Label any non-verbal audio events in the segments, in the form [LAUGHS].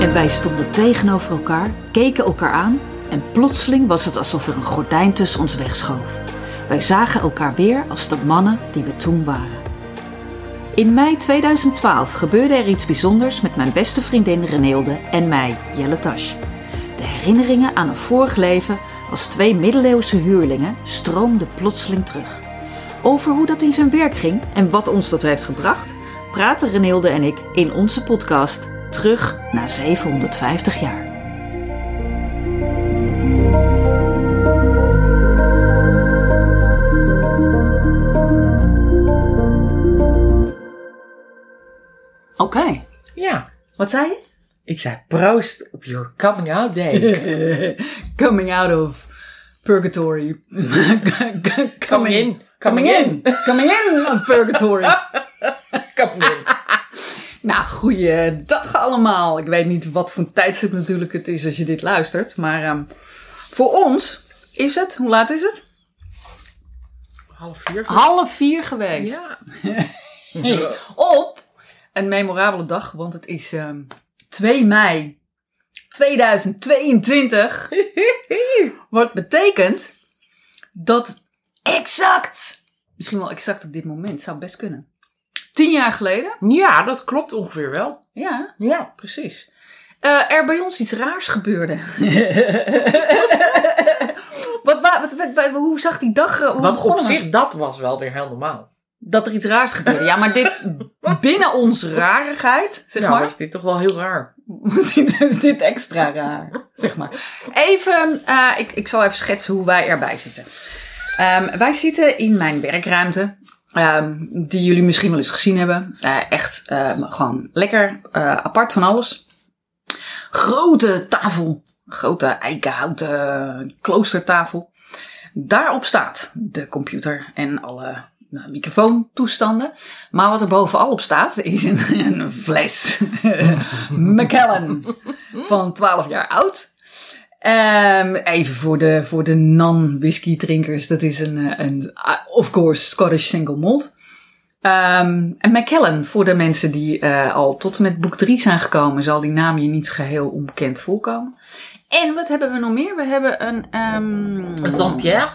En wij stonden tegenover elkaar, keken elkaar aan en plotseling was het alsof er een gordijn tussen ons wegschoof. Wij zagen elkaar weer als de mannen die we toen waren. In mei 2012 gebeurde er iets bijzonders met mijn beste vriendin Reneelde en mij, Jelle Tasch. De herinneringen aan een vorig leven als twee middeleeuwse huurlingen stroomden plotseling terug. Over hoe dat in zijn werk ging en wat ons dat heeft gebracht, praten Reneelde en ik in onze podcast Terug naar 750 jaar. Oké, Ja. wat zei je? Ik zei proost op your coming out day. [LAUGHS] Coming out of purgatory. [LAUGHS] Coming in. Coming in. Coming in of purgatory. [LAUGHS] Coming in. Nou, goeiedag allemaal. Ik weet niet wat voor tijdstip natuurlijk het is als je dit luistert. Maar ehm, voor ons is het, hoe laat is het? Half vier. Half vier geweest. Ja. [LAUGHS] Hey, op een memorabele dag, want het is ehm 2 mei 2022. Wat betekent dat exact, misschien wel exact op dit moment, zou best kunnen. Tien jaar geleden. Ja, dat klopt ongeveer wel. Ja, Ja. precies. Eh, er bij ons iets raars gebeurde. [LAUGHS] wat, wa- wat, hoe zag die dag? hoe Want op zich, dat was wel weer heel normaal. Dat er iets raars gebeurde. Ja, maar dit [LAUGHS] binnen onze rarigheid, zeg ja, maar. was dit toch wel heel raar. [LAUGHS] dit is dit extra raar, zeg maar. Even, eh, ik, ik zal even schetsen hoe wij erbij zitten. Ehm, wij zitten in mijn werkruimte, ehm, die jullie misschien wel eens gezien hebben. Eh, echt ehm, gewoon lekker, eh, apart van alles. Grote tafel, grote eikenhouten kloostertafel. Daarop staat de computer en alle microfoontoestanden. Maar wat er bovenal op staat is een, [LAUGHS] een fles [LAUGHS] Macallan van 12 jaar oud. Ehm, even voor de, voor de non-whisky drinkers. Dat is een, eh, een uh, of course, Scottish single malt. Ehm en Macallan, voor de mensen die eh, al tot en met boek 3 zijn gekomen, zal die naam je niet geheel onbekend voorkomen. En wat hebben we nog meer? We hebben een... ehm Jean-Pierre?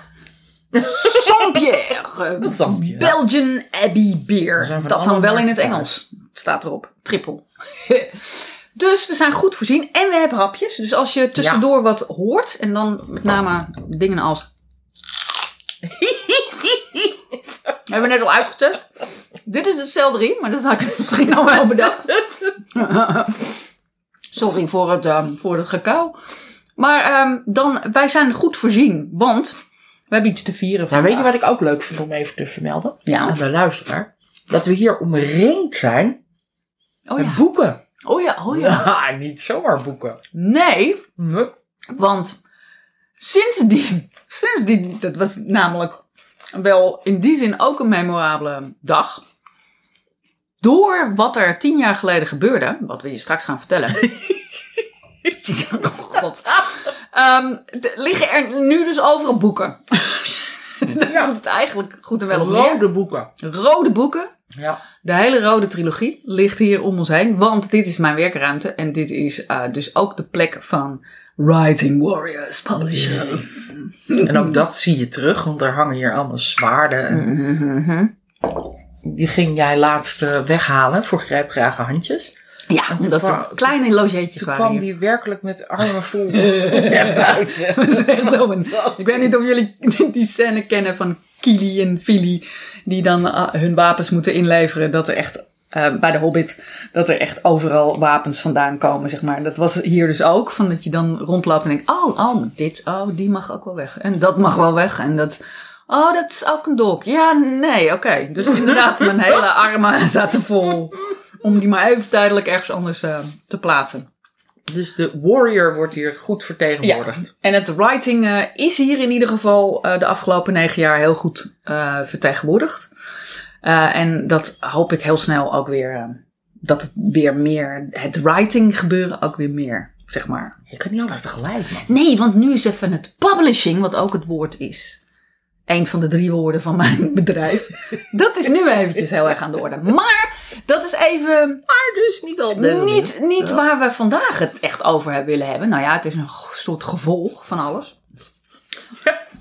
Saint-Pierre. Een Saint-Pierre. Belgian Abbey Beer. van Dat dan wel in het Engels. Staat erop. Triple. Dus we zijn goed voorzien. En we hebben hapjes. Dus als je tussendoor wat hoort. En dan met name dingen als... [LAUGHS] hebben we net al uitgetest. Dit is het selderie. Maar dat had ik misschien al wel bedacht. [LAUGHS] Sorry voor het, ehm, voor het gekauw. Maar ehm, dan, wij zijn goed voorzien. Want we hebben iets te vieren Nou, weet je vandaag. wat ik ook leuk vind om even te vermelden? Ja. Aan de luisteraar. Dat we hier omringd zijn Oh met ja. boeken. Oh ja, oh ja. Ja, [LAUGHS] niet zomaar boeken. Nee, Nee. want sindsdien, [LAUGHS] sindsdien, dat was namelijk wel in die zin ook een memorabele dag. Door wat er tien jaar geleden gebeurde, wat we je straks gaan vertellen. oh [LAUGHS] god. Ehm, liggen er nu dus overal boeken. Daar Ja. komt het eigenlijk goed en wel op neer. Rode boeken. Rode boeken. Ja. De hele rode trilogie ligt hier om ons heen, want dit is mijn werkruimte en dit is eh, dus ook de plek van Writing Warriors Publishers. [LAUGHS] En ook dat zie je terug, want er hangen hier allemaal zwaarden. En Die ging jij laatst eh, weghalen voor grijpgrage handjes. Ja, toen dat kwam- kleine logeetjes Toen waren kwam hier. die werkelijk met armen vol [LAUGHS] naar buiten. Dat is echt [LAUGHS] Ik weet niet of jullie die scène kennen van Kili en Fili, die dan eh, hun wapens moeten inleveren. Dat er echt, eh, bij de Hobbit, dat er echt overal wapens vandaan komen, zeg maar. Dat was hier dus ook, van dat je dan rondloopt en denkt, oh, oh, dit, oh, die mag ook wel weg. En dat mag wel weg. En dat, oh, dat is ook een dolk. Ja, nee, oké. Dus inderdaad, mijn hele armen [LAUGHS] zaten vol. Om die maar even tijdelijk ergens anders eh, te plaatsen. Dus de warrior wordt hier goed vertegenwoordigd. En het writing eh, is hier in ieder geval eh, de afgelopen negen jaar heel goed eh, vertegenwoordigd. En dat hoop ik heel snel ook weer, dat het weer meer, het writing gebeuren ook weer meer, zeg maar. Je kan niet alles tegelijk, man. Nee, want nu is even het publishing, wat ook het woord is. Een van de drie woorden van mijn [LAUGHS] bedrijf. Dat is nu eventjes heel erg aan de orde. Maar dat is even Maar dus niet al niet, niet Ja. waar we vandaag het echt over hebben willen hebben. Nou ja, het is een soort gevolg van alles.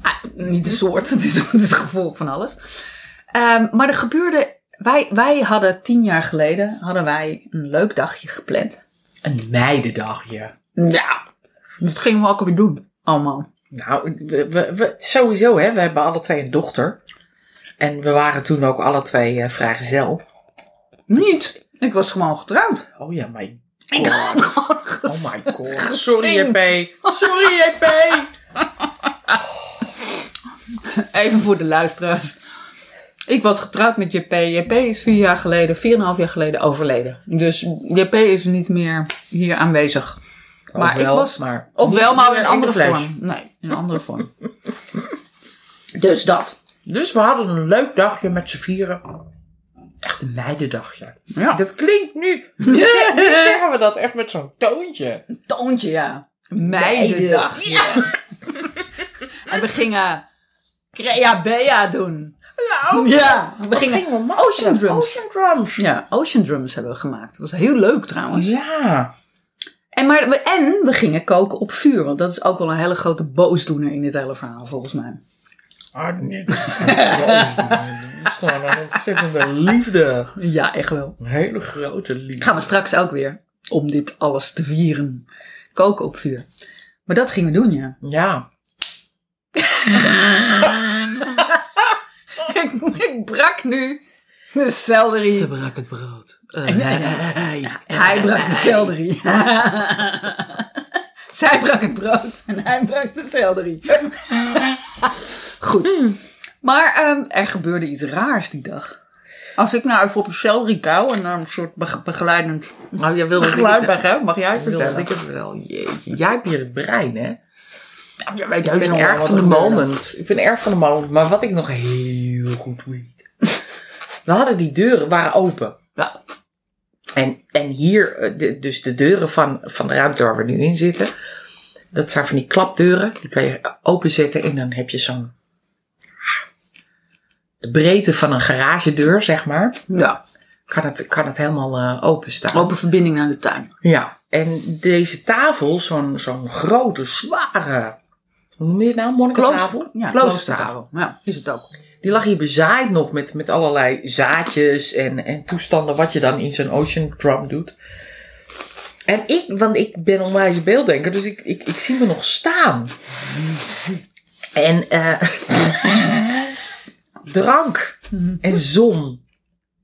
Ah, niet een soort, het is, het is een gevolg van alles. Ehm, maar er gebeurde... Wij, wij hadden tien jaar geleden hadden wij een leuk dagje gepland. Een meidendagje. Ja, dat gingen we ook alweer doen. Allemaal. Nou, we, we, we- sowieso hè, we hebben alle twee een dochter. En we waren toen ook alle twee eh, vrijgezel. Niet. Ik was gewoon getrouwd. Oh ja, my Ik had gewoon Oh my god. Sorry. JP. Sorry, JP. [LAUGHS] Even voor de luisteraars. Ik was getrouwd met JP. JP is vier jaar geleden, vier en een half jaar geleden overleden. Dus JP is niet meer hier aanwezig. Maar Ofwel, ik was- maar Ofwel, maar in een andere vorm. Nee, in een andere vorm. [LAUGHS] dus dat. Dus we hadden een leuk dagje met z'n vieren. Echt een meidendagje. Ja. Dat klinkt nu. [LAUGHS] Nu zeggen we dat echt met zo'n toontje. Toontje, ja. Meidendag. Ja. [LAUGHS] en we gingen Crea Bea doen. Nou, Ja, we gingen gingen we maken? Ocean Drums. Ocean drums. Ja, Ocean Drums hebben we gemaakt. Dat was heel leuk trouwens. Ja. En, maar, we- en we gingen koken op vuur. Want dat is ook wel een hele grote boosdoener in dit hele verhaal, volgens mij. Ah, nee, dat is niet [LAUGHS] Dat is gewoon een ontzettende liefde. Ja, echt wel. Een hele grote liefde. Gaan we straks ook weer. Om dit alles te vieren. Koken op vuur. Maar dat gingen we doen, ja. Ja. [LAUGHS] ik, ik brak nu de selderie. brak het brood. Hij brak de selderie. [LAUGHS] Zij brak het brood en hij brak de selderie. [LAUGHS] Goed. Maar ehm, er gebeurde iets raars die dag. Als ik nou even op een selderie kauw en dan een soort bege- begeleidend Nou, jij wilde geluid bij heb, mag jij vertellen? ik het wel. Jeetje. Jij hebt hier het brein, hè? Ja, Ik ben erg van de moment. Ik ben erg van de moment. Maar wat ik nog heel goed weet. [LAUGHS] We hadden die deuren, waren open. Ja. En, en hier, eh, de- dus de deuren van, van de ruimte waar we nu in zitten. Dat zijn van die klapdeuren. Die kan je openzetten en dan heb je zo'n... De breedte van een garagedeur, zeg maar. Ja, Kan het, kan het helemaal eh openstaan. open verbinding naar de tuin. Ja, en deze tafel, zo'n zo'n grote, zware, hoe noem je het nou, monnikentafel? Ja, Kloostertafel. kloostertafel. Ja, is het ook. Die lag hier bezaaid nog met, met allerlei zaadjes en, en toestanden wat je dan in zo'n ocean drum doet. En ik, want ik ben onwijs beelddenker, dus ik, ik, ik zie me nog staan. En eh [LAUGHS] drank en zon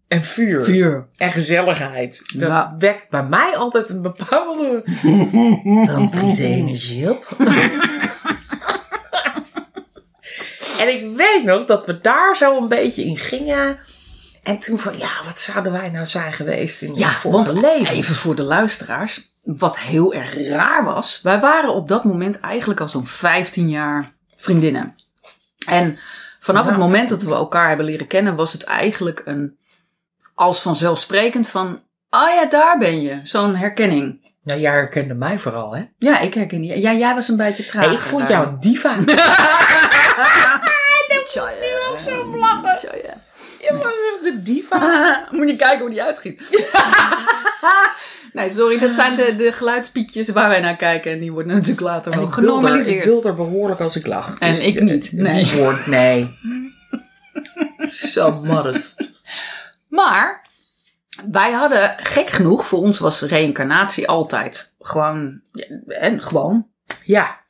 en vuur. Vuur. En gezelligheid. Dat Ja. wekt bij mij altijd een bepaalde [LAUGHS] tantrische energie op. [LAUGHS] en ik weet nog dat we daar zo een beetje in gingen. En toen van, ja, wat zouden wij nou zijn geweest in Ja, vorige want leven? even voor de luisteraars. Wat heel erg raar was. Wij waren op dat moment eigenlijk al zo'n 15 jaar vriendinnen. En vanaf Ja. het moment dat we elkaar hebben leren kennen, was het eigenlijk een als vanzelfsprekend van. Oh ja, daar ben je. Zo'n herkenning. Nou, jij herkende mij vooral, hè? Ja, ik herken je. Ja, jij was een beetje traag. Hey, ik vond jou een diva. [LAUGHS] nu ook zo lachen. Je was echt de diva. [LAUGHS] Moet je kijken hoe die uitgiet. [LAUGHS] nee, sorry, dat zijn de, de geluidspiekjes waar wij naar kijken. En die worden natuurlijk later wel wilde, ik genormaliseerd. wilde er behoorlijk als ik lach. En ik niet, nee. Woord, nee. [LAUGHS] So modest. Maar wij hadden, gek genoeg, voor ons was reïncarnatie altijd gewoon, en gewoon. Ja,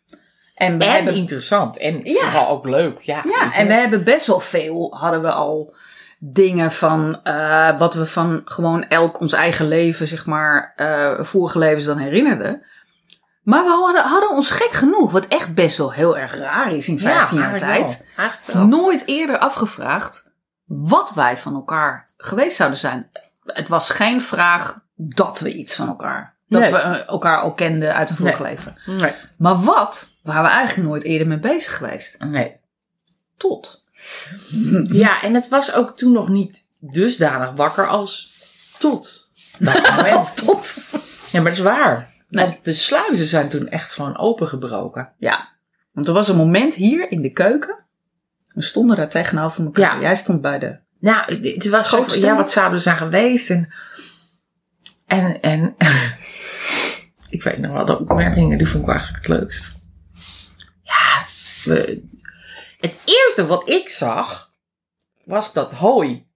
En we en hebben, interessant. En Ja. vooral ook leuk. Ja, ja, en we hebben best wel veel, hadden we al dingen van, eh, wat we van gewoon elk ons eigen leven, zeg maar, eh, vorige levens dan herinnerden. Maar we hadden, hadden ons gek genoeg, wat echt best wel heel erg raar is in 15 jaar wel. tijd, wel. nooit eerder afgevraagd wat wij van elkaar geweest zouden zijn. Het was geen vraag dat we iets van elkaar, dat Nee. we eh, elkaar al kenden uit een Nee. leven. Nee. Maar wat waren we eigenlijk nooit eerder mee bezig geweest. nee. Tot. [LAUGHS] Ja, en het was ook toen nog niet dusdanig wakker als tot dat [LAUGHS] moment. Tot. Ja, maar dat is waar. Want de sluizen zijn toen echt gewoon opengebroken. Ja, want er was een moment hier in de keuken. We stonden daar tegenover elkaar. Ja. Jij stond bij de Nou, het- was zo ja, wat zouden er zijn geweest? En, en, en [LAUGHS] ik weet nog wel, de opmerkingen, die vond ik eigenlijk het leukst. Ja, we, het eerste wat ik zag, was dat hooi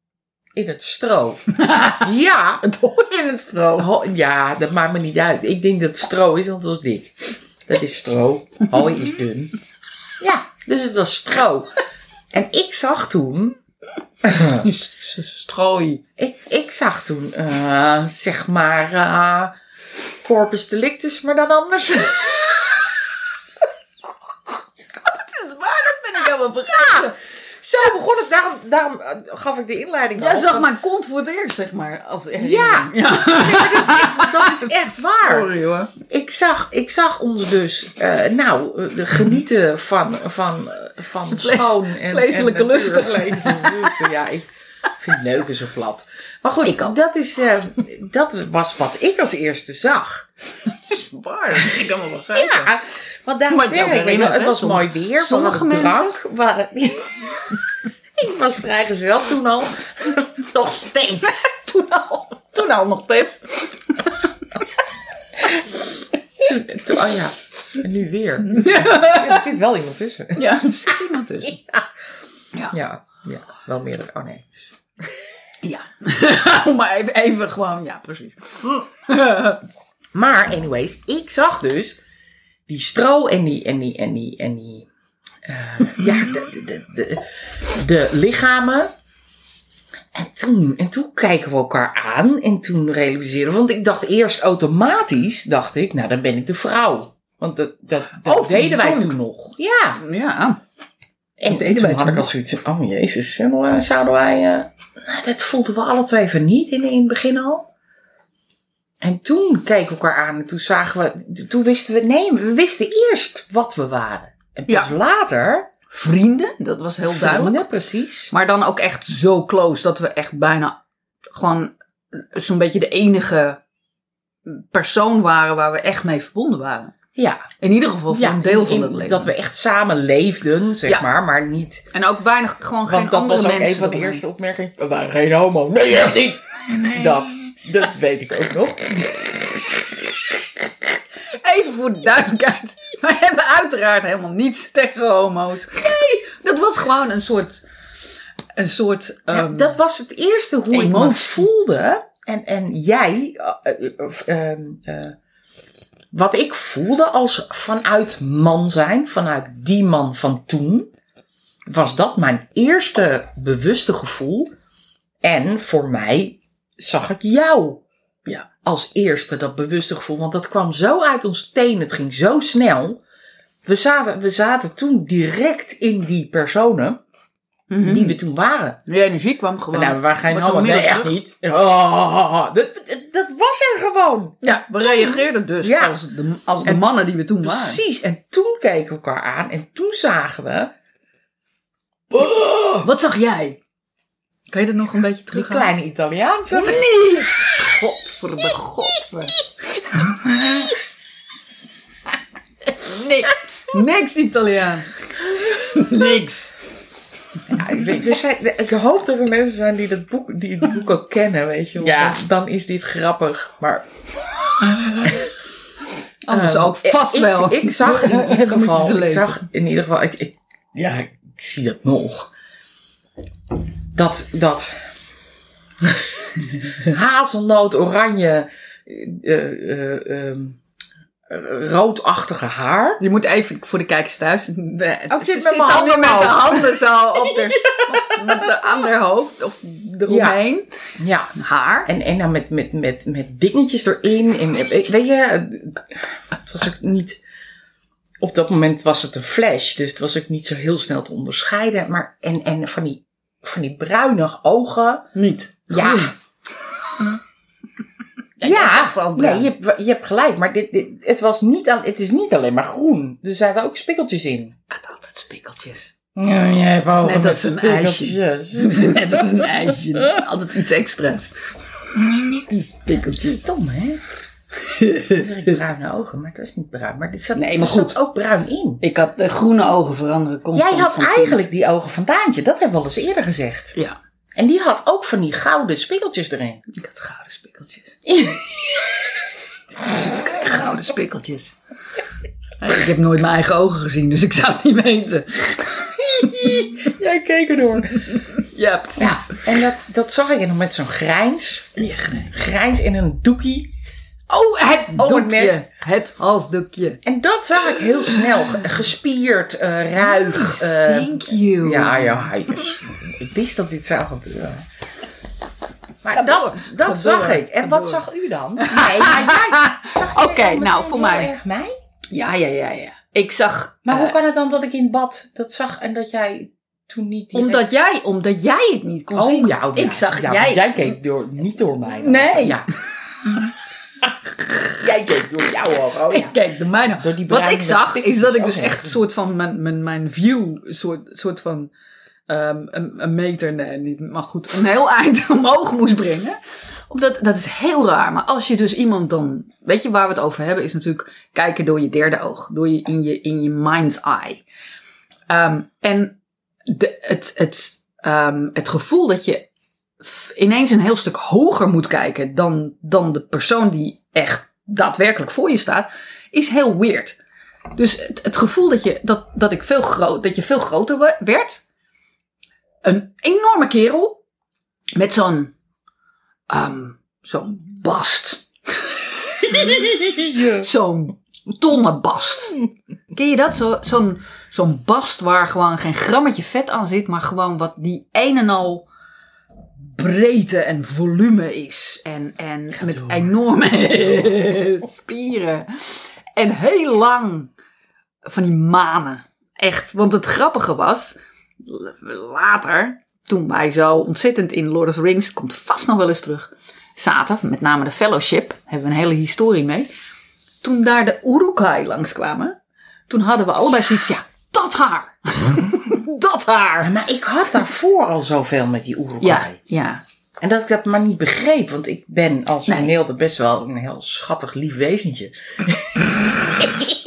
in het stro. [LAUGHS] ja, Het hoor in het stro. ho- ja, dat maakt me niet uit. Ik denk dat het stro is, want het was dik. Dat is stro. Hooi is dun. Ja, dus het was stro. En ik zag toen [LAUGHS] Strooi. Ik, ik zag toen, eh, zeg maar, eh corpus delictus, maar dan anders. [LAUGHS] Het is waar, dat ben ik helemaal vergeten. Zo begon het, daarom, daarom eh, gaf ik de inleiding Jij al. zag mijn kont voor het eerst, zeg maar. Als Ja. ja. ja. Maar dat, is echt, [LAUGHS] dat is echt waar. Sorry hoor. Ik zag, ik zag ons dus, eh, nou, eh, genieten van, van, van schoon en [LAUGHS] vleeselijke lusten. Ja. Ik vind neuken zo plat. Maar goed, dat, is, dat was wat ik als eerste zag. [LAUGHS] Waar, dat ik helemaal vergeten. Ja, want daarom Maar zeg ik, weet je, herinnert, het was mooi weer. sommige Sommige drank. Waren, [LAUGHS] ik was vrijgezel toen al. [LAUGHS] Nog steeds. [LAUGHS] Toen al. Toen al nog steeds. Toen, toen, oh ja, en nu weer. Ja, er zit wel iemand tussen. Ja, er zit iemand tussen. Ja, Ja. ja, ja wel meerdere. Oh nee. Ja. Maar even, even gewoon, ja, precies. Maar anyways, ik zag dus die stro en die, en die, en die, en die, eh, ja, de, de, de, de, lichamen. En toen, en toen kijken we elkaar aan en toen realiseren we, want ik dacht eerst automatisch, dacht ik, nou dan ben ik de vrouw. Want dat, dat, dat Oh, deden wij toen. nog. Ja. Ja. En toen had ik al nog. zoiets van, oh jezus, en, zouden wij... eh, nou, dat voelden we alle twee van niet in, in het begin al. En toen keken we elkaar aan en toen zagen we... Toen wisten we, nee, we wisten eerst wat we waren. En pas Ja. later... Vrienden, dat was heel duidelijk. Vrienden, precies. Maar dan ook echt zo close dat we echt bijna gewoon zo'n beetje de enige persoon waren waar we echt mee verbonden waren. Ja. In ieder geval voor een deel van het leven. Dat we echt samen leefden, zeg Ja. maar, maar niet... En ook weinig, gewoon geen Want dat andere was ook mensen. een van de eerste opmerkingen. We waren geen homo. Nee, echt niet. Dat, dat weet ik ook nog. Even voor de duidelijkheid. Wij hebben uiteraard helemaal niets tegen homo's. Nee, dat was gewoon een soort... Een soort... Ja, ehm, dat was het eerste hoe ik me voelde. En, en jij, eh, eh, of, ehm, eh, wat ik voelde als vanuit man zijn, vanuit die man van toen, was dat mijn eerste bewuste gevoel. En voor mij zag ik jou Ja. als eerste dat bewuste gevoel. Want dat kwam zo uit ons teen, het ging zo snel. We zaten, we zaten toen direct in die personen mhm. die we toen waren. Die energie kwam gewoon. Nou, we waren geen. Nee, echt terug. niet. Oh, dat, dat, dat was er gewoon. Ja, we reageerden dus Ja. als, de, als de En- mannen die we toen waren. Precies. En toen keken we elkaar aan. En toen zagen we... Wat zag jij? Kan je dat nog een beetje Die terug? kleine Italiaan. zag ik. Niet! God voor de God. Niks. Niks Italiaan. Niks. Ja, ik, weet- er zijn- ik hoop dat er mensen zijn die, dat boek, die het boek ook kennen, weet je wel. Ja. Dan, dan is dit grappig. Maar [LAUGHS] Anders ook vast ik, wel. Ik, zag [LAUGHS] in ieder geval... Ik zag in ieder geval... Ik, ik, ja, ik zie dat nog. Dat... dat [LAUGHS] hazelnoot, oranje... eh, eh, ehm, eh, roodachtige haar. Je moet even voor de kijkers thuis. [LAUGHS] Oh, ze zit met mijn handen met de handen zo [LAUGHS] op de, op- met de ander hoofd of eromheen. Ja. Haar. En, en dan met, met, met, met dingetjes erin. En, weet je, het was ook niet... Op dat moment was het een flash, dus het was ook niet zo heel snel te onderscheiden. Maar, en, en van die, van die bruine ogen. Niet. Ja, Groen. [LAUGHS] Ja, ja, nee, je hebt, je hebt gelijk. Maar dit, dit, het, was niet al, het is niet alleen maar groen. Er zaten ook spikkeltjes in. Ik had altijd spikkeltjes. Ja, jij hebt [LAUGHS] net als een ijsje. spikkeltjes. Het is net als een ijsje. Altijd iets extra's. Die spikkeltjes. Stom, hè? Dan zeg ik [LAUGHS] bruine ogen, maar het was niet bruin. Maar dit zat, Nee, er ook bruin in. Ik had de groene ogen veranderen constant Jij had tint. eigenlijk die ogen van Daantje. Dat hebben we al eens eerder gezegd. Ja. En die had ook van die gouden spikkeltjes erin. Ik had gouden spikkeltjes. [LAUGHS] Gouden spikkeltjes. Ik heb nooit mijn eigen ogen gezien, dus ik zou het niet weten. [LAUGHS] Jij keek erdoor. Ja, precies. Ja, en dat, dat zag ik nog met zo'n grijns. Ja, nee. Grijns in een doekie. Oh, het Oh, doekje. Het halsdoekje. En dat zag ik heel snel. Ge- Gespierd, eh, ruig. eh, Thank you. ja, ja, is- ik wist dat dit zou gebeuren. Maar dat, dat zag ik. En wat zag u dan? Nee, maar jij [LAUGHS] zag Oké, nou, voor mij. erg mij? Ja, ja, ja, ja. Ik zag... Maar eh, hoe kan het dan dat ik in bad dat zag en dat jij toen niet direct... Omdat jij, omdat jij het niet kon zien. Oh, ja, oh, ja. Ik zag ja, jij... jij keek door, niet door mij. dan. Nee. Ja. [LAUGHS] [LAUGHS] jij keek door jouw ogen. Oh ja. Ik keek de mijne. Door die Wat bruine ik zag, is dat ik dus echt een soort van mijn, mijn, mijn view, een soort, soort van ehm, een, een meter, nee, niet, maar goed, een heel eind [LAUGHS] omhoog moest brengen. Omdat, dat is heel raar. Maar als je dus iemand dan, weet je waar we het over hebben, is natuurlijk kijken door je derde oog, door je in je, in je mind's eye. Ehm, en de, het, het, ehm, het gevoel dat je ineens een heel stuk hoger moet kijken dan, dan de persoon die echt daadwerkelijk voor je staat, is heel weird. Dus het, het gevoel dat je, dat, dat, ik veel groot, dat je veel groter we- werd. Een enorme kerel. Met zo'n, ehm, zo'n bast. [LAUGHS] Zo'n tonnenbast. Ken je dat? Zo, zo'n, zo'n bast waar gewoon geen grammetje vet aan zit, maar gewoon wat die een en al breedte en volume is. En, en met door. enorme [LAUGHS] spieren. En heel lang van die manen. Echt. Want het grappige was, later, toen wij zo ontzettend in Lord of the Rings, komt vast nog wel eens terug, zaten, met name de Fellowship, hebben we een hele historie mee. Toen daar de Urukai langskwamen, toen hadden we allebei zoiets, ja, dat haar. [LAUGHS] dat haar. Maar ik had daarvoor al zoveel met die Urukai. Ja, ja. En dat ik dat maar niet begreep. Want ik ben als Nee. Best wel een heel schattig lief wezentje. [LAUGHS]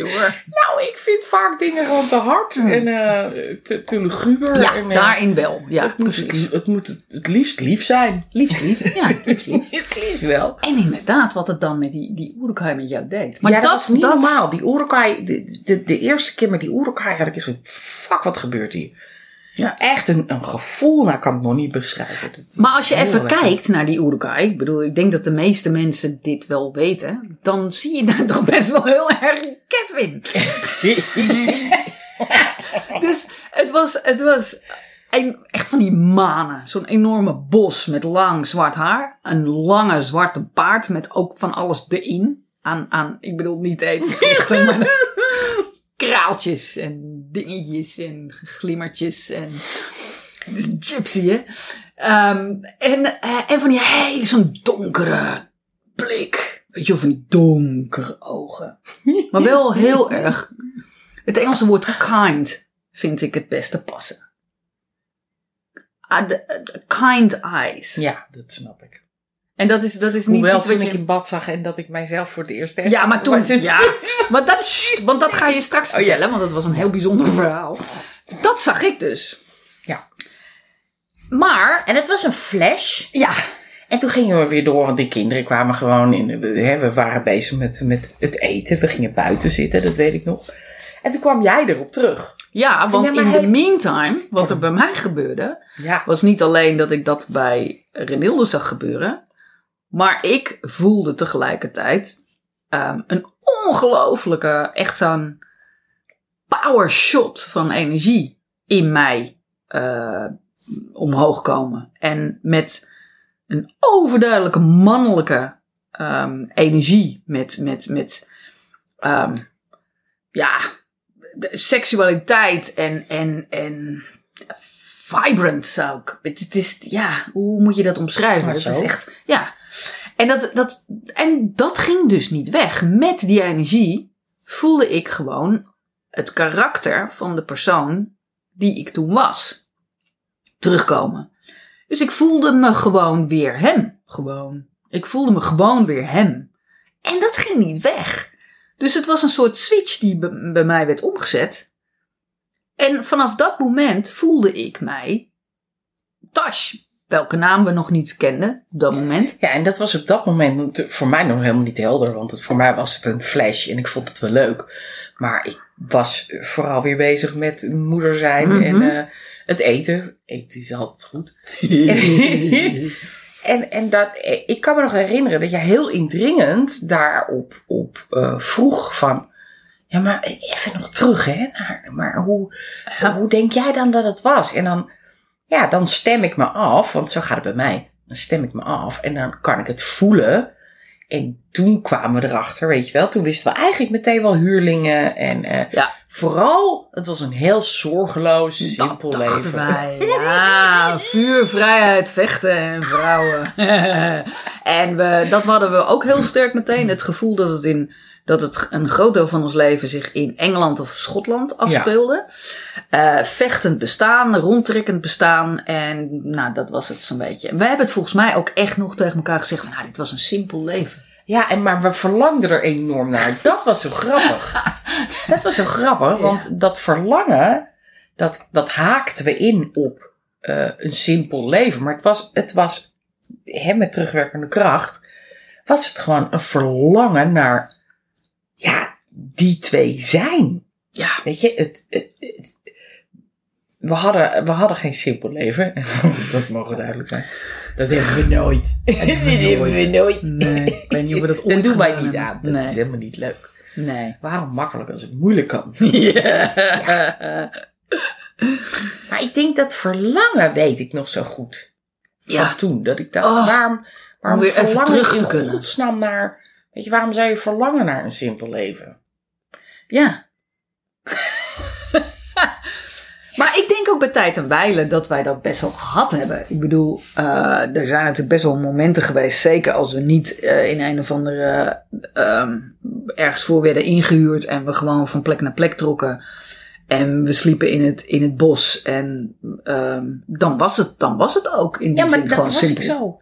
[LAUGHS] Sure. Nou, ik vind vaak dingen gewoon te hard en eh, te, te luguber. Ja, en, eh, daarin wel. Ja, het, moet, precies. het, het moet het, het liefst lief zijn. Liefst lief. [LAUGHS] Ja, liefst lief. Het liefst wel. En inderdaad, wat het dan met die, die Urukai met jou deed. Maar ja, dat, dat, was niet dat, normaal. Die Urukai, de, de, de eerste keer met die Urukai had ik eens van, fuck, wat gebeurt hier? Ja, echt een, een gevoel, nou ik kan het nog niet beschrijven. Dat Maar als je even kijkt naar die Urukai, ik bedoel, ik denk dat de meeste mensen dit wel weten, dan zie je daar [LAUGHS] toch best wel heel erg Kevin. [LAUGHS] Dus het was, het was een, echt van die manen. Zo'n enorme bos met lang zwart haar. Een lange zwarte baard met ook van alles erin. Aan, aan ik bedoel niet eten, [LAUGHS] maar kraaltjes en dingetjes en glimmertjes en gypsy, hè. Ehm, en, eh, en van die hele zo'n donkere blik. Weet je, van die donkere ogen. Maar wel heel erg. Het Engelse woord kind vind ik het beste passen. De kind eyes. Ja, dat snap ik. En dat is, dat is niet Hoewel iets toen ik je... in bad zag en dat ik mijzelf voor het eerst Ja, maar toen... [LAUGHS] zit- Ja, maar dat, want dat ga je straks Oh, vertellen, want dat was een heel bijzonder [LAUGHS] verhaal. Dat zag ik dus. Ja. Maar, En het was een flash. ja, En toen gingen we weer door, want die kinderen kwamen gewoon in. we- Hè, we waren bezig met, met het eten. We gingen buiten zitten, dat weet ik nog. En toen kwam jij erop terug. ja, want Ja, in the meantime, wat er bij mij gebeurde, Ja. was niet alleen dat ik dat bij Renilde zag gebeuren, maar ik voelde tegelijkertijd ehm, een ongelofelijke, echt zo'n power shot van energie in mij eh, omhoog komen. En met een overduidelijke mannelijke ehm, energie, met, met, met ehm, ja, seksualiteit en, en, en vibrant zou ik. Het, is, ja, hoe moet je dat omschrijven? Het is echt, ja. En dat, dat, en dat ging dus niet weg. Met die energie voelde ik gewoon het karakter van de persoon die ik toen was terugkomen. Dus ik voelde me gewoon weer hem. Gewoon. Ik voelde me gewoon weer hem. En dat ging niet weg. Dus het was een soort switch die bij mij werd omgezet. En vanaf dat moment voelde ik mij Tash, welke naam we nog niet kenden op dat moment. Ja, en dat was op dat moment voor mij nog helemaal niet helder. Want het, voor mij was het een flash en ik vond het wel leuk. Maar ik was vooral weer bezig met moeder zijn Mhm. en eh, het eten. Eten is altijd goed. [LAUGHS] En, en dat, ik kan me nog herinneren dat jij heel indringend daarop op, eh, vroeg van... Ja, maar even nog terug, hè. Naar, maar hoe, Ja. hoe denk jij dan dat het was? En dan, ja, dan stem ik me af, want zo gaat het bij mij. Dan stem ik me af en dan kan ik het voelen. En toen kwamen we erachter, weet je wel. Toen wisten we eigenlijk meteen wel huurlingen. En eh, Ja. vooral, het was een heel zorgeloos, simpel dat leven. wij. [LAUGHS] Ja, vuur, vrijheid, vechten en vrouwen. [LAUGHS] en we, dat hadden we ook heel sterk meteen. Het gevoel dat het, in, dat het een groot deel van ons leven zich in Engeland of Schotland afspeelde. Eh, vechtend bestaan, rondtrekkend bestaan. En nou, dat was het zo'n beetje. We hebben het volgens mij ook echt nog tegen elkaar gezegd van... Nou, dit was een simpel leven. Ja, en maar we verlangden er enorm naar. Dat was zo grappig. [LAUGHS] Dat was zo grappig, want dat verlangen, dat, dat haakten we in op eh, een simpel leven. Maar het was, het was hè, met terugwerkende kracht, was het gewoon een verlangen naar, ja, die twee zijn. Ja, Weet je, het, het, het- we, hadden, we hadden geen simpel leven. [LAUGHS] dat mogen duidelijk zijn. Dat hebben we nooit. [LAUGHS] Dat hebben we nooit. nee. Ik weet niet of we dat [LAUGHS] ooit Dat doen wij niet aan. Dat Nee. is helemaal niet leuk. Nee. Waarom makkelijk als het moeilijk kan? Ja. Maar ik denk dat verlangen weet ik nog zo goed. Van Ja. toen. Dat ik dacht, Oh, waarom, waarom om weer even terug in te kunnen. godsnaam naar... Weet je, waarom zou je verlangen naar een simpel leven? Ja. [LAUGHS] maar ik denk ook bij tijd en wijle dat wij dat best wel gehad hebben. Ik bedoel, eh, er zijn natuurlijk best wel momenten geweest, zeker als we niet eh, in een of andere ehm, ergens voor werden ingehuurd en we gewoon van plek naar plek trokken. En we sliepen in het, in het bos. En ehm, dan, was het, dan was het ook in die Ja, maar zin dat gewoon was simpel. ik zo.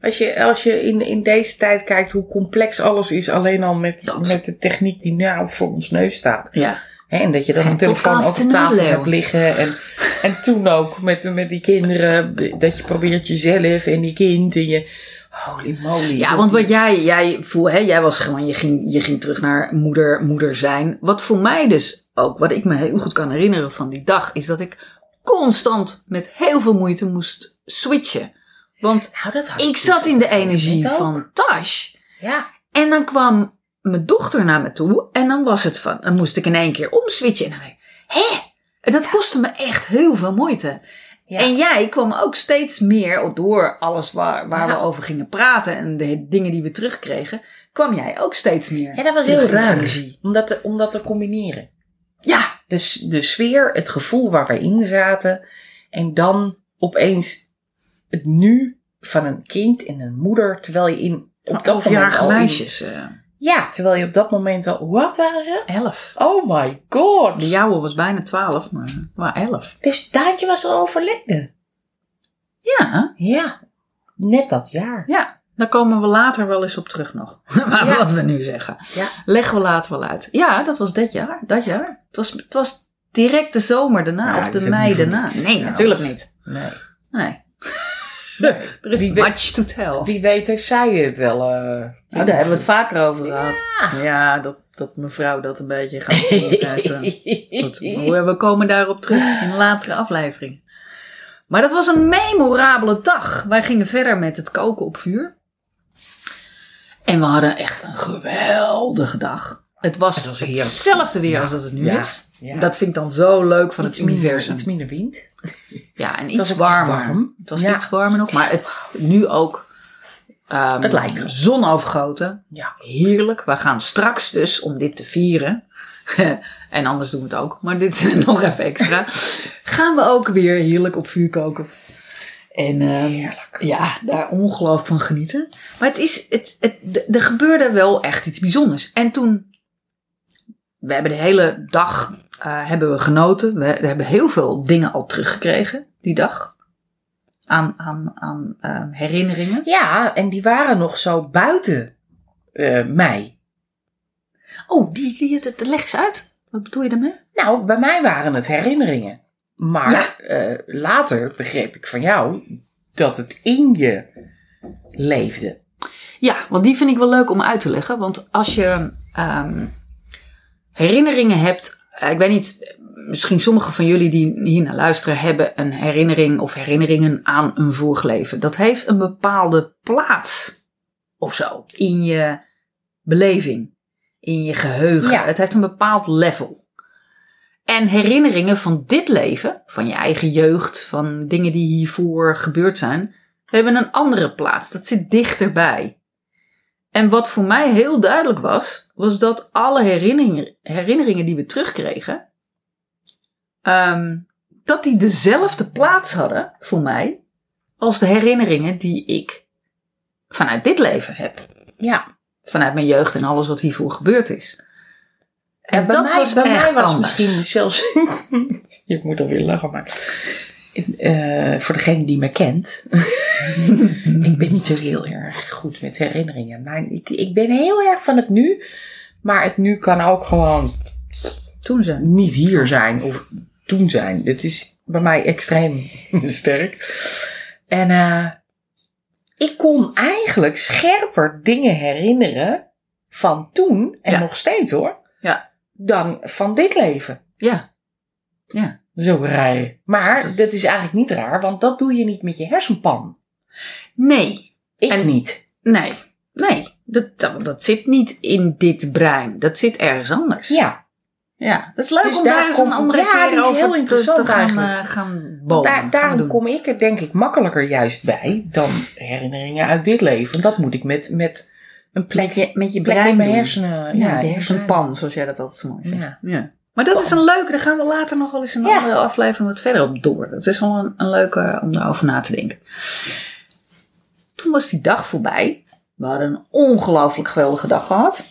Als je, als je in, in deze tijd kijkt hoe complex alles is, alleen al met, Dat. met de techniek die nou voor ons neus staat. Ja. En dat je dan Geen een telefoon in tafel hebt liggen. En, en toen ook met, met die kinderen, dat je probeert jezelf en die kind en je... Holy moly. Ja, want wat jij, jij voel, hè, jij was gewoon, je ging, je ging terug naar moeder, moeder zijn. Wat voor mij dus ook, wat ik me heel goed kan herinneren van die dag, is dat ik constant met heel veel moeite moest switchen. Want Nou, dat ik dus zat in de energie van Tash. Ja. En dan kwam mijn dochter naar me toe. En dan was het van, dan moest ik in één keer omswitchen. En? En dat kostte me echt heel veel moeite. Ja. En jij kwam ook steeds meer door alles waar, waar Ja. we over gingen praten. En de dingen die we terugkregen. kwam jij ook steeds meer. Ja, dat was heel raar. Om dat, te, om dat te combineren. Ja, Dus de sfeer, het gevoel waar wij in zaten. En dan opeens het nu van een kind en een moeder. Terwijl je in op dat moment al in- meisjes. eh, ja, terwijl je op dat moment al... Hoe oud waren ze? elf. Oh my god. De jouwe was bijna twaalf, maar, maar elf. Dus Daantje was al overleden. Ja, Ja, net dat jaar. ja. Daar komen we later wel eens op terug nog. [LAUGHS] maar Ja. wat we nu zeggen. Ja. Leggen we later wel uit. Ja, dat was dit jaar. Dat jaar. Het was, het was direct de zomer daarna. Ja, of de mei daarna. Nee, natuurlijk niet. Nee. Nee. Nee. [LAUGHS] Er is Wie weet- much to tell. Wie weet heeft zij het wel... eh, Nou, daar hebben we het vaker over gehad. Ja, dat, dat mevrouw dat een beetje gaat uit, eh, [LAUGHS] maar we komen daarop terug in een latere aflevering. Maar dat was een memorabele dag. Wij gingen verder met het koken op vuur. En we hadden echt een geweldige dag. Het was, Het was heerlijk. hetzelfde weer Ja, als dat het nu ja, is. Ja. Dat vind ik dan zo leuk van iets het universum. Minder, iets minder wind. [LAUGHS] Ja, en was iets warmer. warm. Het was Ja. iets warmer nog, maar het nu ook. ehm, Het lijkt er. Zon overgoten. Ja. Heerlijk. We gaan straks dus, om dit te vieren. [LAUGHS] en anders doen we het ook, maar dit is [LAUGHS] nog even extra. gaan we ook weer heerlijk op vuur koken. En ehm, Heerlijk. ja, daar ongelooflijk van genieten. Maar het is, het, het, er gebeurde wel echt iets bijzonders. En toen, we hebben de hele dag eh, hebben we genoten. We, hebben heel veel dingen al teruggekregen die dag. Aan, aan, aan eh, herinneringen. Ja, en die waren nog zo buiten eh, mij. Oh, die, die, dat leg eens uit. Wat bedoel je daarmee? Nou, bij mij waren het herinneringen. Maar Ja. eh, later begreep ik van jou dat het in je leefde. Ja, want die vind ik wel leuk om uit te leggen. Want als je ehm, herinneringen hebt. Eh, ik weet niet, misschien sommigen van jullie die hier naar luisteren hebben een herinnering of herinneringen aan een vorig leven. Dat heeft een bepaalde plaats of zo in je beleving, in je geheugen. Ja. Het heeft een bepaald level. En herinneringen van dit leven, van je eigen jeugd, van dingen die hiervoor gebeurd zijn, hebben een andere plaats. Dat zit dichterbij. En wat voor mij heel duidelijk was, was dat alle herinneringen, herinneringen die we terugkregen, ehm, dat die dezelfde plaats hadden voor mij als de herinneringen die ik vanuit dit leven heb. Ja. Vanuit mijn jeugd en alles wat hiervoor gebeurd is. En bij dat mij, was bij mij was anders. misschien zelfs. [LAUGHS] Je moet alweer lachen, maar. Eh, voor degene die me kent. [LAUGHS] ik ben niet zo heel erg goed met herinneringen. Maar ik, ik ben heel erg van het nu. Maar het nu kan ook gewoon Toen ze. niet hier zijn of toen zijn. Dit is bij mij extreem [LAUGHS] sterk. En eh, ik kon eigenlijk scherper dingen herinneren van toen, en Ja. nog steeds hoor, Ja. dan van dit leven. Ja. Ja. Zo raar. Maar Dat is- dat is eigenlijk niet raar, want dat doe je niet met je hersenpan. Nee. Ik En- niet. Nee. Nee. Dat, dat, dat zit niet in dit brein. Dat zit ergens anders. Ja, Ja, dat is leuk Dus om daar daar eens een andere ja, keer over heel te- interessant te, gaan, eh, gaan bomen. daar, Gaan we daarom kom ik er denk ik makkelijker juist bij dan herinneringen uit dit leven. Dat moet ik met, met een plek, met je, met je brein in mijn doen. hersenen. Ja, Ja, hersenpan, zoals jij dat altijd zo mooi zegt. Ja. Ja. Maar dat is een leuke, daar gaan we later nog wel eens in een andere aflevering wat verder op door. Dat is wel een, een leuke om daarover na te denken. Toen was die dag voorbij. We hadden een ongelooflijk geweldige dag gehad.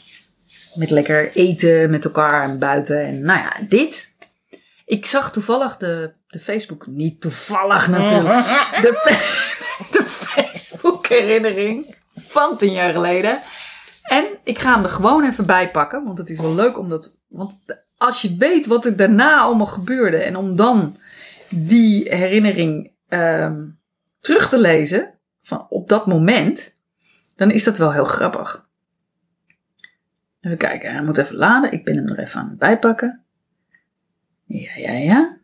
Met lekker eten met elkaar en buiten. En nou ja, dit. Ik zag toevallig de, de Facebook, niet toevallig natuurlijk, [LAUGHS] de, [LAUGHS] de Facebook herinnering van tien jaar geleden. En ik ga hem er gewoon even bij pakken, want het is wel leuk om dat. Want als je weet wat er daarna allemaal gebeurde en om dan die herinnering ehm, terug te lezen van op dat moment, dan is dat wel heel grappig. Even kijken, hij moet even laden. Ik ben hem er even aan het bijpakken. Ja, ja, ja.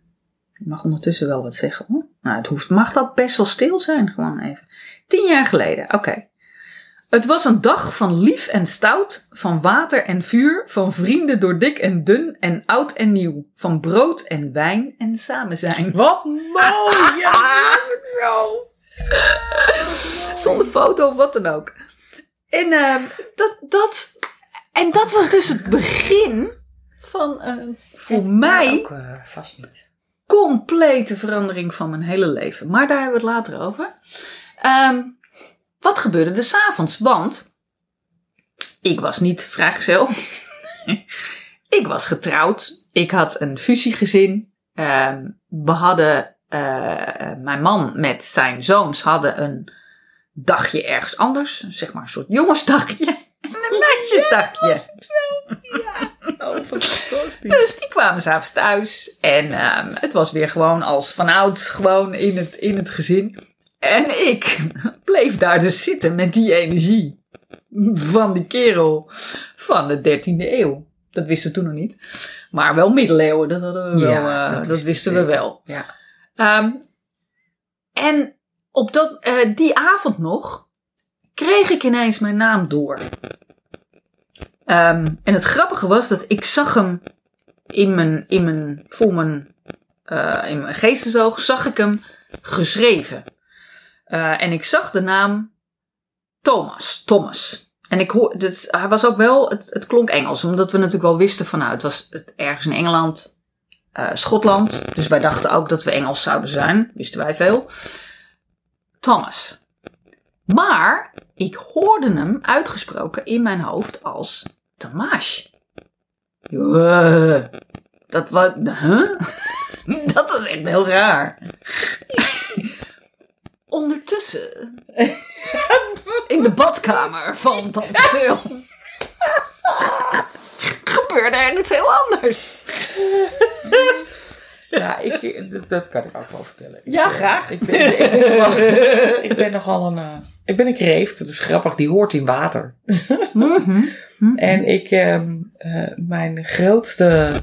Ik mag ondertussen wel wat zeggen hoor. Nou, het hoeft, mag ook best wel stil zijn, gewoon even. Tien jaar geleden, oké. Het was een dag van lief en stout, van water en vuur, van vrienden door dik en dun en oud en nieuw, van brood en wijn en samen zijn. Wat mooi! [LAUGHS] Ja, dat was zo. Zonder foto of wat dan ook. En, ehm, dat, dat, en dat was dus het begin van een, voor mij, Ook, eh, vast niet. complete verandering van mijn hele leven. Maar daar hebben we het later over. Ehm, wat gebeurde er s'avonds? Want ik was niet vrijgezel. [LAUGHS] ik was getrouwd. Ik had een fusiegezin. Ehm, we hadden, eh, mijn man met zijn zoons hadden een dagje ergens anders. Zeg maar een soort jongensdagje. [LAUGHS] En een meisjesdagje. Oh, fantastisch. Dus die kwamen s'avonds thuis. En ehm, het was weer gewoon als vanouds gewoon in het, in het gezin. En ik bleef daar dus zitten met die energie van die kerel van de 13e eeuw. Dat wisten we toen nog niet. Maar wel middeleeuwen, dat, hadden we wel, eh, dat dat, wisten we wel. Ja. Ehm, en op dat, eh, die avond nog kreeg ik ineens mijn naam door. Ehm, en het grappige was dat ik zag hem in mijn, in mijn, voor mijn, eh, in mijn geestesoog, zag ik hem geschreven. Eh, en ik zag de naam Thomas. Thomas. En ik hoor, hij was ook wel, het, het klonk Engels, omdat we natuurlijk wel wisten van nou, het was het- ergens in Engeland, eh, Schotland. Dus wij dachten ook dat we Engels zouden zijn, wisten wij veel. Thomas. Maar ik hoorde hem uitgesproken in mijn hoofd als Tamash. Ja, dat was, huh? [LAUGHS] dat was echt heel raar. Ondertussen, in de badkamer van Tante Til, gebeurde er iets heel anders. Ja, ik, dat, dat kan ik ook wel vertellen. Ik, Ja, graag. Ik ben, ik ben, nogal, ik ben nogal een... eh, ik ben een kreeft, dat is grappig, die hoort in water. Mhm. En ik, ehm, eh, mijn grootste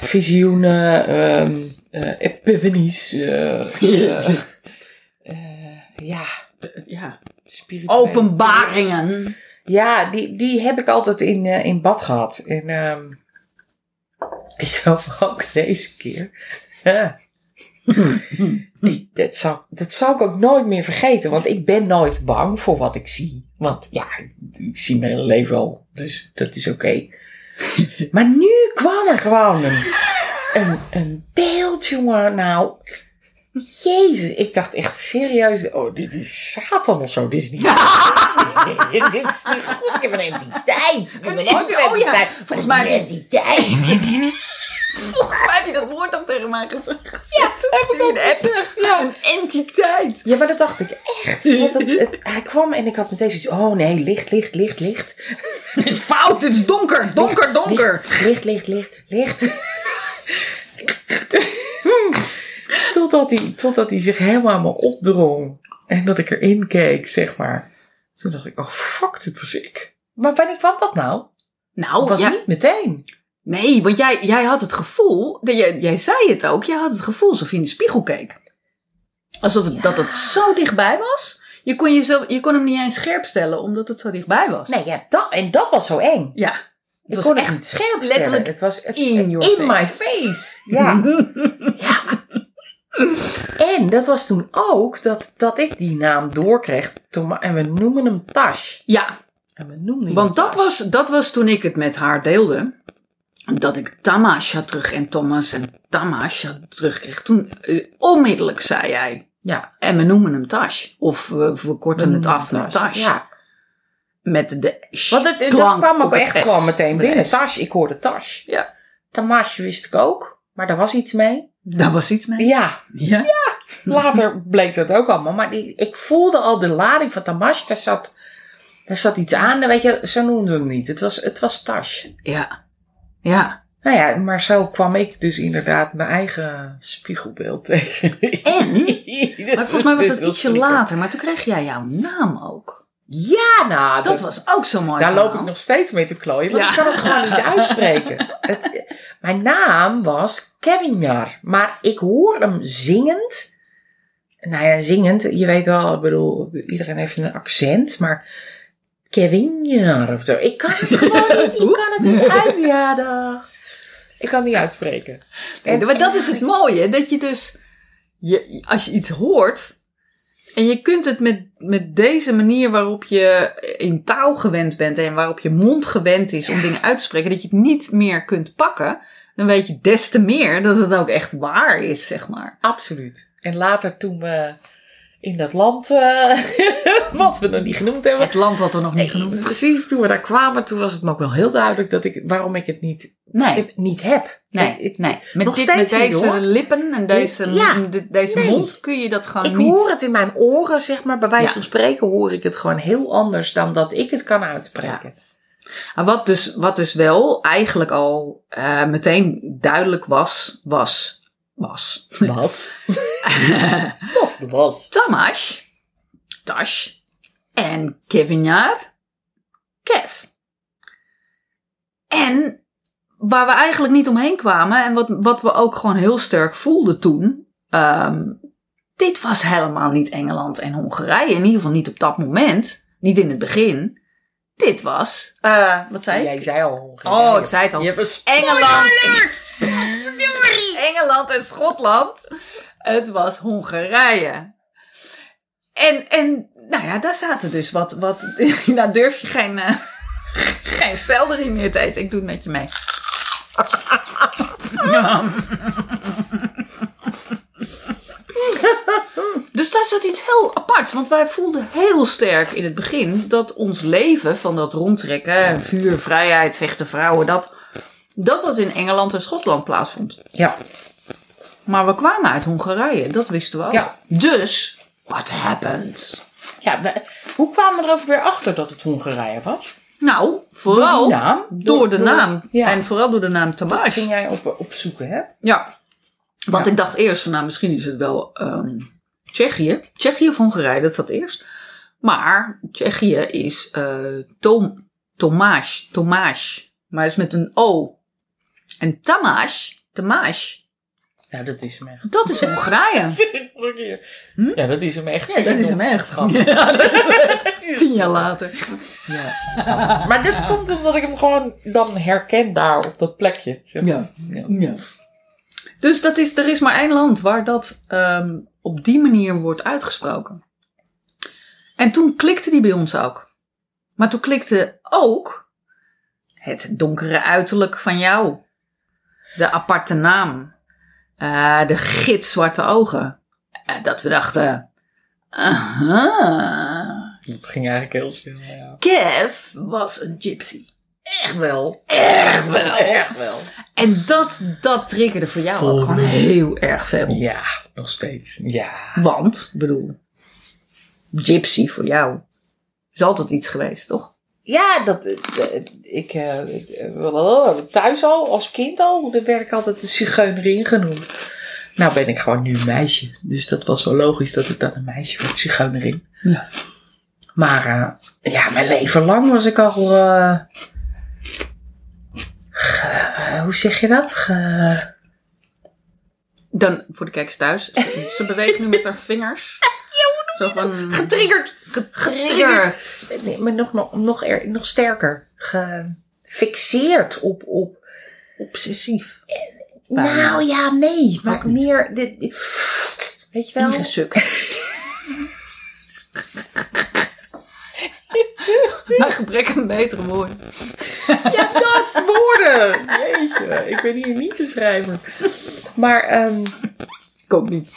visioenen, ehm eh, epiphanies, eh, eh, eh, ja, ja. spirituele Openbaringen. Ja, die, die heb ik altijd in, eh, in bad gehad. En ehm [LAUGHS] zo ook deze keer. [LAUGHS] Ik, dat, zal, dat zal ik ook nooit meer vergeten. Want ik ben nooit bang voor wat ik zie. Want ja, ik zie mijn hele leven al. Dus dat is oké. [LAUGHS] maar nu kwam er gewoon een, een, een beeld, jongen. Nou, jezus. Ik dacht echt serieus. Oh, dit is Satan of zo. Dit is niet [LAUGHS] Nee, dit is niet goed. Ik heb een entiteit. Ik heb Een nooit een ent- oh ja, entiteit. volgens mij- een entiteit. Volgens mij heb je dat woord ook tegen mij gezegd. Ja, heb ik ook gezegd. Ja. Een entiteit. Ja, maar dat dacht ik echt. Want het, het- hij kwam en ik had meteen zoiets. Oh nee, licht, licht, licht, licht. Het is fout, het is donker, donker, donker. Licht, licht, licht, licht. [LAUGHS] totdat, hij, totdat hij zich helemaal aan me opdrong. En dat ik erin keek, zeg maar. Toen dacht ik, oh fuck, dit was ik. Maar wanneer kwam dat nou? Nou, Het was ja, niet meteen. nee, want jij, jij had het gevoel, dat jij, jij zei het ook, jij had het gevoel alsof je in de spiegel keek. Alsof het, dat het zo dichtbij was. Je kon, jezelf, je kon hem niet eens scherp stellen, omdat het zo dichtbij was. Nee, ja, dat, en dat was zo eng. Ja. Ik Het was kon het echt niet scherp letterlijk Het was het- in your in face. my face. Ja. [LAUGHS] ja. En dat was toen ook dat, dat ik die naam doorkreeg. Toen, en we noemen hem Tash. Ja, En we noemden hem want dat Tash. was, dat was toen ik het met haar deelde. Dat ik Tamasha terug en Thomas en Tamasha terugkreeg. Toen eh, onmiddellijk zei jij. Ja, En we noemen hem Tash. Of we verkorten we het noemen af naar Tash. Ja, Met de want het, dat kwam ook echt gewoon meteen binnen. S. Tash, ik hoorde Tash. Ja, Tamash wist ik ook, maar daar was iets mee. daar was iets mee. Ja, Ja. later bleek dat ook allemaal. Maar die- ik voelde al de lading van Tamash. Daar zat, daar zat iets aan. Weet je, zo noemden we hem niet. Het was, het was Tash. Ja. Ja. Nou ja, maar zo kwam ik dus inderdaad mijn eigen spiegelbeeld tegen. En? [LAUGHS] Maar volgens mij was Dus dat ietsje later. Maar toen kreeg jij jouw naam ook. Ja, nou, Dat was ook zo mooi. daar loop ik nog steeds mee te klooien, want Ja. ik kan het gewoon niet uitspreken. [LAUGHS] Het, mijn naam was Kevinjar, maar ik hoor hem zingend. Nou ja, zingend, je weet wel, ik bedoel, iedereen heeft een accent, maar Kevinjar of zo. Ik kan het gewoon [LAUGHS] niet, ik kan het niet uit, ja. Ik kan het niet uitspreken. Nee, maar dat is het mooie. Dat je dus, je, als je iets hoort. En je kunt het met, met deze manier waarop je in taal gewend bent. En waarop je mond gewend is om dingen uit te spreken. Dat je het niet meer kunt pakken. Dan weet je des te meer dat het ook echt waar is, zeg maar. Absoluut. En later toen we in dat land, eh, [LAUGHS] wat we nog niet genoemd hebben. Het land wat we nog niet genoemd hebben. Precies, toen we daar kwamen, toen was het me ook wel heel duidelijk dat ik, waarom ik het niet, Nee, niet heb. nee, Ik, ik, nee. Met, nog dit, met steeds deze lippen en deze, Ja. de- deze Nee. mond kun je dat gewoon ik niet. hoor het in mijn oren, zeg maar. Bij wijze Ja. van spreken hoor ik het gewoon heel anders dan dat ik het kan uitspreken. Maar wat dus, wat dus wel eigenlijk al eh, meteen duidelijk was, was, was. Wat? Wat [LAUGHS] was? Tamas, Tash en Kevinjar, Kev. En waar we eigenlijk niet omheen kwamen en wat, wat we ook gewoon heel sterk voelden toen. ehm, dit was helemaal niet Engeland en Hongarije. In ieder geval niet op dat moment. Niet in het begin. Dit was, eh, wat zei ik? Jij zei al Hongarije. Oh, ik zei het al. Je hebt een Engeland. [LAUGHS] [LAUGHS] Engeland en Schotland. Het was Hongarije. En, en nou ja, daar zaten dus wat. wat [LAUGHS] nou durf je geen, eh [LAUGHS] geen selderie meer te eten. Ik doe het met je mee. Dus daar zat iets heel aparts. Want wij voelden heel sterk in het begin dat ons leven van dat rondtrekken, vuur, vrijheid, vechten, vrouwen, dat, dat dat in Engeland en Schotland plaatsvond. Ja. Maar we kwamen uit Hongarije, dat wisten we ook. Ja. Dus, what happened? ja we- hoe kwamen we er ook weer achter dat het Hongarije was? Nou, vooral Door naam? door de naam. Ja. En vooral door de naam dat Tamage. ging jij op, opzoeken, hè? Ja. Want Ja. ik dacht eerst van, nou, misschien is het wel ehm, Tsjechië. Tsjechië of Hongarije, dat zat eerst. Maar Tsjechië is eh Tom, Tomasz, Tomasz. Maar dat is met een O. En Tamás, Tamás, Ja, dat is hem echt. dat is [LAUGHS] Hongarije. Hm? Ja, dat is hem echt. Ja, dat is hem echt. Grappig. [LAUGHS] Ja, [LAUGHS] Tien jaar later. Ja. Maar dit komt omdat ik hem gewoon dan herken daar op dat plekje. zeg maar. Ja. Ja. Ja. Dus dat is, er is maar één land waar dat ehm, op die manier wordt uitgesproken. En toen klikte die bij ons ook. Maar toen klikte ook het donkere uiterlijk van jou. De aparte naam. eh, de gitzwarte ogen. Eh, dat we dachten... Aha. Dat ging eigenlijk heel snel. Ja. Kev was een gypsy. Echt wel. Echt wel. Echt wel. En dat, dat triggerde voor jou ook gewoon heel erg veel. Ja, nog steeds. Ja. Want, bedoel, gypsy voor jou is altijd iets geweest, toch? Ja, dat, eh, ik, eh, eh, thuis al, als kind al, dan werd ik altijd de zigeunerin genoemd. Nou ben ik gewoon nu een meisje. Dus dat was wel logisch dat ik dan een meisje was, zigeunerin. Ja. Maar eh, ja, mijn leven lang was ik al... eh, ge- hoe zeg je dat? Ge- Dan, voor de kijkers thuis, ze, ze beweegt nu met haar vingers. Zo van... getriggerd. Getriggerd. Nee, maar nog, nog, nog, er, nog sterker. Gefixeerd op, op Obsessief. Bijna. Nou ja, nee. Maar meer. Dit, dit- weet je wel? Ingesukt. [LAUGHS] Bij gebrek aan betere woorden. Ja, dat woorden. Jeetje, ik ben hier niet te schrijven. Maar ehm, Niet.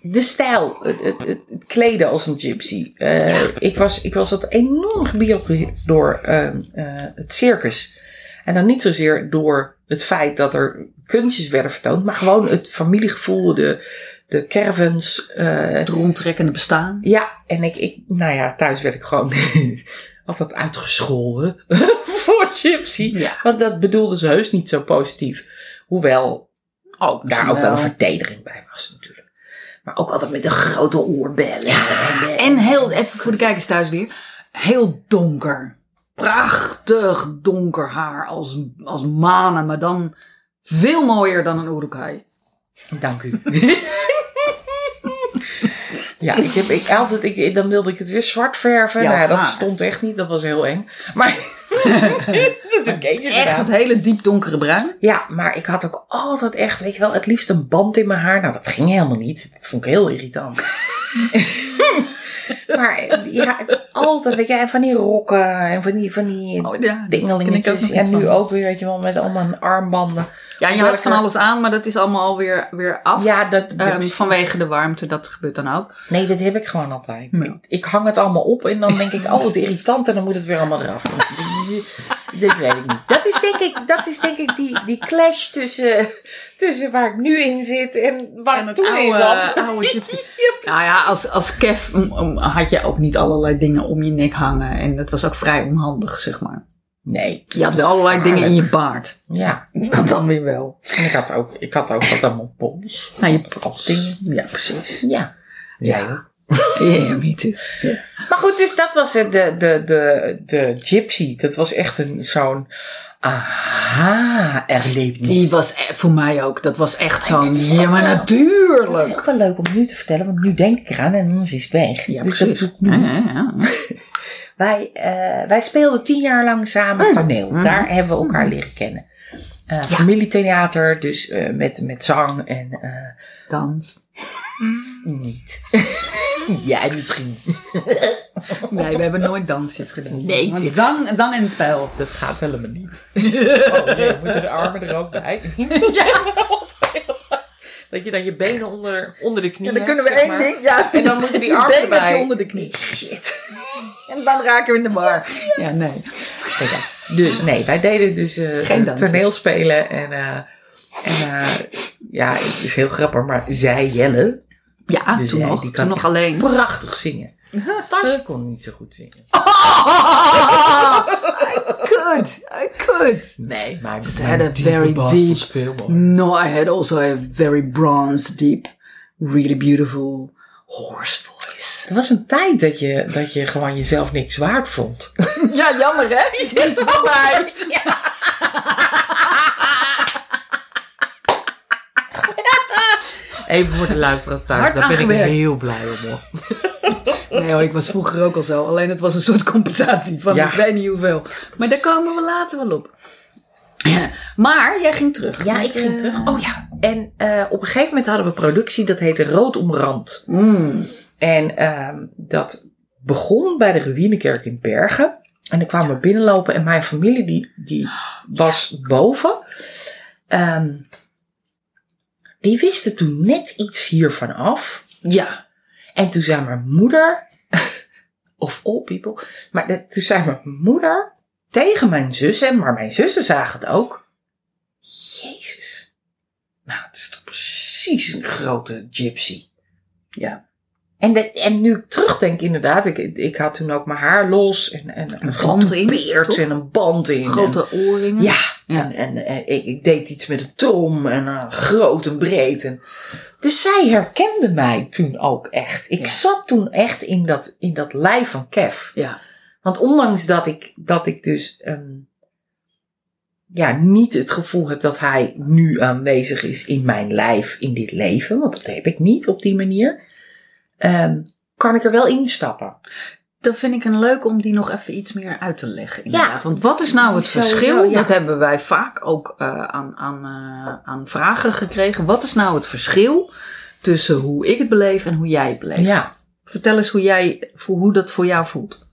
de stijl, het, het, het, het kleden als een gypsy. Eh, ik, was, ik was dat enorm gebiologeerd door ehm, eh, het circus. En dan niet zozeer door het feit dat er kunstjes werden vertoond, maar gewoon het familiegevoel, de, de caravans. eh, Het rondtrekkende bestaan. Ja, en ik, ik, nou ja, thuis werd ik gewoon [LAUGHS] altijd uitgescholden [LAUGHS] voor Gypsy. Ja. Want dat bedoelde ze heus niet zo positief. Hoewel Oh, daar ook wel een vertedering bij was natuurlijk. Maar ook altijd met de grote oorbellen. en, En heel, even voor de kijkers thuis weer, heel donker. Prachtig donker haar als, als manen, maar dan veel mooier dan een Urukai. Dank u. [LAUGHS] ja, ik heb ik, altijd, ik, dan wilde ik het weer zwart verven. Ja, nou ja, dat stond echt niet, dat was heel eng. Maar [LAUGHS] dat is een keertje Echt het hele diep donkere bruin. Ja, maar ik had ook altijd echt, weet je wel, het liefst een band in mijn haar. Nou, dat ging helemaal niet. Dat vond ik heel irritant. [LAUGHS] maar ja, altijd, weet je, en van die rokken en van die, van die Oh, ja, dingelingetjes. En nu van. ook weer, weet je wel, met allemaal armbanden. Ja, je had van alles aan, maar dat is allemaal alweer weer af. Ja, dat, dat- Ehm, vanwege de warmte, dat gebeurt dan ook. Nee, dat heb ik gewoon altijd. Ja. Ik, ik hang het allemaal op en dan denk ik, oh, wat irritant. En dan moet het weer allemaal eraf. Dit weet ik niet. Dat is denk ik, dat is denk ik die, die clash tussen, tussen waar ik nu in zit en waar ik toen in zat. oude. [LAUGHS] Nou ja, als, als Kev mm, had je ook niet allerlei dingen om je nek hangen. En dat was ook vrij onhandig, zeg maar. Nee. Je had dat wel allerlei dingen in je baard. Ja. Dat [LAUGHS] dan weer wel. En ik had ook, ik had ook wat aan mijn pols. Nou, je Krachtdingen. Ja, precies. Ja. Ja. Ja. Ja, me too. Maar goed, dus dat was het, de, de, de, de gypsy. Dat was echt een zo'n aha-erlebnis. Die was eh, voor mij ook. Dat was echt zo'n. dit is Ja, ook maar wel- Het is natuurlijk. ook wel leuk om nu te vertellen, want nu denk ik eraan en dan is het weg. Ja, dus dat precies. doe ik nu. Ja, ja, ja. [LAUGHS] Wij, eh, wij speelden tien jaar lang samen toneel. Daar hebben we elkaar leren kennen. Eh, Familietheater, dus eh, met, met zang en eh, Dans. Niet. [LAUGHS] Jij misschien. [LAUGHS] Nee, we hebben nooit dansjes gedaan. Nee, Want zang, zang en spel. Dat gaat helemaal niet. [LAUGHS] Oh nee, moeten de armen er ook bij? Dat je dan je benen onder, onder de knieën hebt, zeg maar. Ja, En dan moeten die armen erbij. onder de knie. Shit. En dan raken we in de bar. Ja, nee. Dan. Dus nee, wij deden dus eh, Geen dansen. toneelspelen. En, eh, en eh, ja, het is heel grappig, maar zij Jelle, Ja, Dus toen nog. die Toen nog alleen. prachtig zingen. [LAUGHS] Tasje kon niet zo goed zingen. [LAUGHS] I could. I could. Nee, maar Just had a very deep- No, I had also a very bronze, deep, really beautiful hoarse voice. Er was een tijd dat je, dat je gewoon jezelf niks waard vond. [LAUGHS] Ja, jammer hè? Die zit voorbij. Even voor de luisteraars thuis, Hard daar ben ik heel blij om hoor. [LAUGHS] Nee hoor, ik was vroeger ook al zo. Alleen het was een soort compensatie van Ja. ik weet niet hoeveel. Maar daar komen we later wel op. [CLEARS THROAT] Maar jij ging terug. Ja, ik ging eh, terug. Oh ja, en eh, op een gegeven moment hadden we productie, dat heette Rood Omrand. mm, En ehm, dat begon bij de Ruïnekerk in Bergen. En dan kwamen we binnenlopen en mijn familie die, die was boven. Ehm, die wisten toen net iets hiervan af. Ja. En toen zei mijn moeder, [LAUGHS] of all people, maar de- toen zei mijn moeder tegen mijn zussen, maar mijn zussen zagen het ook. Jezus. Nou, het is toch precies een grote gypsy. Ja. En, de, en nu ik terugdenk, inderdaad, ik, ik had toen ook mijn haar los en, en een band in, toch? en een band in. Grote oorringen. En, ja, Ja. En, en, en ik, deed iets met een trom en eh, groot en breed. En, dus zij herkende mij toen ook echt. Ik Ja. zat toen echt in dat, in dat lijf van Kev. Ja. Want ondanks dat ik, dat ik dus ehm, ja, niet het gevoel heb dat hij nu aanwezig is in mijn lijf, in dit leven, want dat heb ik niet op die manier, ehm, kan ik er wel instappen. Dat vind ik een leuk om die nog even iets meer uit te leggen. Inderdaad. Ja, Want wat is nou die het sowieso, verschil? ja. Dat hebben wij vaak ook eh, aan, aan, eh, aan vragen gekregen. Wat is nou het verschil tussen hoe ik het beleef en hoe jij het beleeft? Ja. Vertel eens hoe, jij, hoe dat voor jou voelt.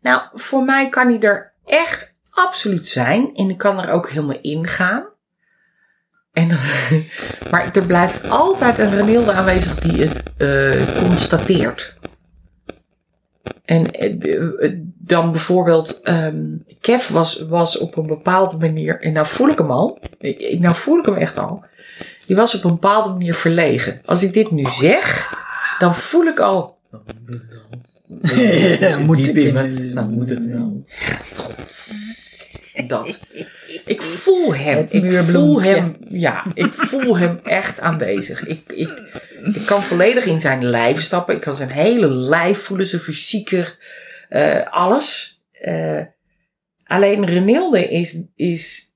Nou, voor mij kan hij er echt absoluut zijn. En ik kan er ook helemaal in gaan. En, [LAUGHS] maar er blijft altijd een Renilde aanwezig die het eh, constateert. En eh, eh, dan bijvoorbeeld, ehm Kev was, was op een bepaalde manier, en nou voel ik hem al, nou voel ik hem echt al, die was op een bepaalde manier verlegen. Als ik dit nu zeg, dan voel ik al, [LAUGHS] Moet diep ik in Nou moet het nou. Dat. Ik voel hem. Het Ik voel hem. Ja, ik voel hem echt aanwezig. Ik, ik, ik kan volledig in zijn lijf stappen. Ik kan zijn hele lijf voelen. Zijn fysieker. eh, alles. Eh, alleen Renilde is, is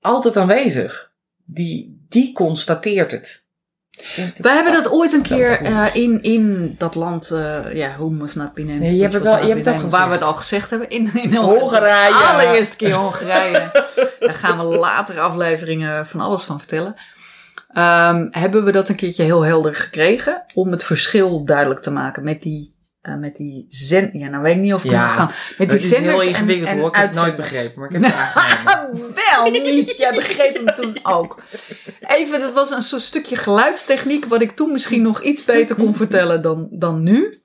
altijd aanwezig. Die, die constateert het. Wij hebben dat ooit een keer eh, in, in dat land, eh ja, not binent. Nee, je hebt het wel- je hebt het Waar we het al gezegd hebben. In, in Hongarije. De allereerste keer Hongarije. [LAUGHS] Daar gaan we later afleveringen van alles van vertellen. Ehm, hebben we dat een keertje heel helder gekregen. Om het verschil duidelijk te maken met die, eh, met die zend... Ja, nou weet ik niet of ik Ja, het kan. Met die Het is heel zenders en- ingewikkeld en hoor. Ik heb het nooit begrepen. Maar ik heb het [LAUGHS] aangenomen. Wel niet. Jij begreep hem toen ook. Even, dat was een soort stukje geluidstechniek. Wat ik toen misschien nog iets beter kon vertellen dan, dan nu.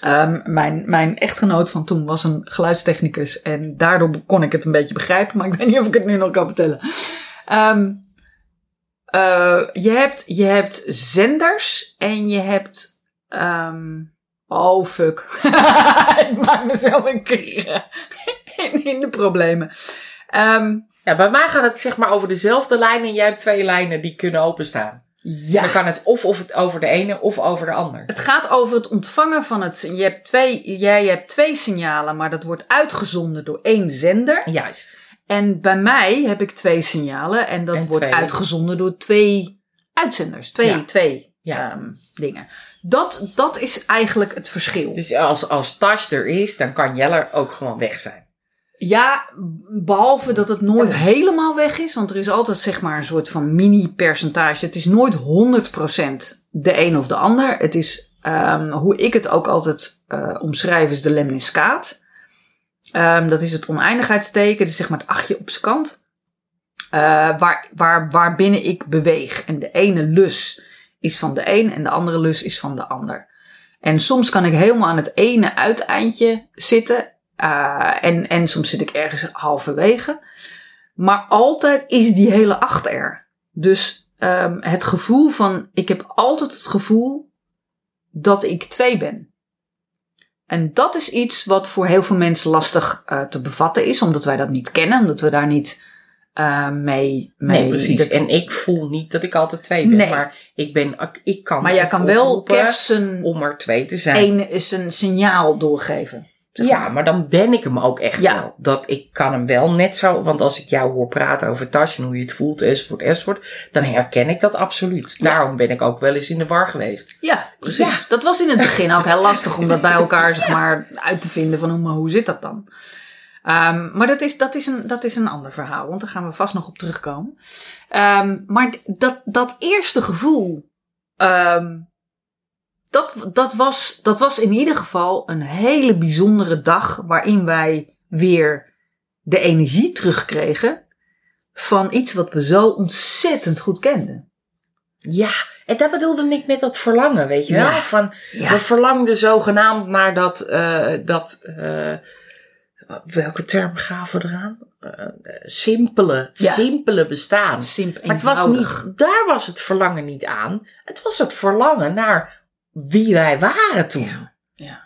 Ehm, mijn, mijn echtgenoot van toen was een geluidstechnicus. En daardoor kon ik het een beetje begrijpen. Maar ik weet niet of ik het nu nog kan vertellen. Ehm, eh, je, hebt, je hebt zenders en je hebt. ehm, oh fuck. [LAUGHS] ik maak mezelf een keer in, in de problemen. Ehm, Ja, bij mij gaat het zeg maar over dezelfde lijn en jij hebt twee lijnen die kunnen openstaan. ja. Dan kan het of, of het over de ene of over de ander. Het gaat over het ontvangen van het. Je hebt twee, jij hebt twee signalen, maar dat wordt uitgezonden door één zender. Juist. En bij mij heb ik twee signalen en dat En wordt twee. uitgezonden door twee uitzenders. Twee, Ja. twee Ja. ehm, dingen. Dat, dat is eigenlijk het verschil. Dus als, als Tash er is, dan kan Jeller ook gewoon weg zijn. Ja, behalve dat het nooit helemaal weg is. Want er is altijd zeg maar een soort van mini-percentage. Het is nooit 100% de een of de ander. Het is, ehm, hoe ik het ook altijd eh, omschrijf, is de lemniscaat. Ehm, dat is het oneindigheidsteken. Dus zeg maar het achtje op zijn kant. Eh, waar, waar, waarbinnen ik beweeg. En de ene lus is van de een en de andere lus is van de ander. En soms kan ik helemaal aan het ene uiteindje zitten. Uh, en, en soms zit ik ergens halverwege. Maar altijd is die hele acht er. Dus um, het gevoel van, ik heb altijd het gevoel dat ik twee ben. En dat is iets wat voor heel veel mensen lastig uh, te bevatten is, omdat wij dat niet kennen, omdat we daar niet uh, mee, mee. Nee, precies. dat- En ik voel niet dat ik altijd twee ben, Nee. maar ik ben, ik kan. maar jij kan wel zijn om er twee te zijn. een, is een signaal doorgeven. zeg Ja, maar dan ben ik hem ook echt Ja. wel. Dat ik kan hem wel net zo, want als ik jou hoor praten over tas en hoe je het voelt, enzovoort, enzovoort, dan herken ik dat absoluut. Daarom ben ik ook wel eens in de war geweest. Ja, precies. Ja. Dat was in het begin ook heel lastig om dat bij elkaar zeg maar, uit te vinden van hoe, maar hoe zit dat dan? Ehm, maar dat is, dat, is een, dat is een ander verhaal, want daar gaan we vast nog op terugkomen. Ehm, maar dat, dat eerste gevoel, ehm, dat, dat, was, dat was in ieder geval een hele bijzondere dag waarin wij weer de energie terugkregen van iets wat we zo ontzettend goed kenden. Ja, en dat bedoelde ik met dat verlangen, weet je wel? Ja. Van, Ja. we verlangden zogenaamd naar dat, eh, dat eh, welke term gaven we eraan? Eh, simpele, Ja. simpele bestaan. Simpel, Maar het was niet, daar was het verlangen niet aan. Het was het verlangen naar wie wij waren toen. Ja, ja.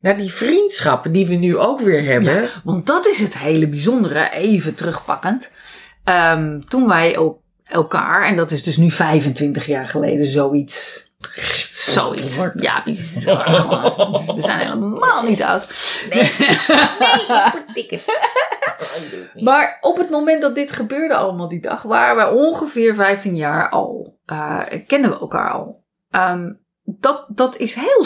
Naar die vriendschappen die we nu ook weer hebben. Want dat is het hele bijzondere, even terugpakkend. Ehm, toen wij el- elkaar, en dat is dus nu 25 jaar geleden, zoiets. Zoiets. Ja, bizar gewoon. We zijn helemaal niet oud. Nee, ik verdik het. Maar op het moment dat dit gebeurde allemaal die dag, waren wij ongeveer 15 jaar al. eh kenden we elkaar al. Ehm, dat, dat is heel,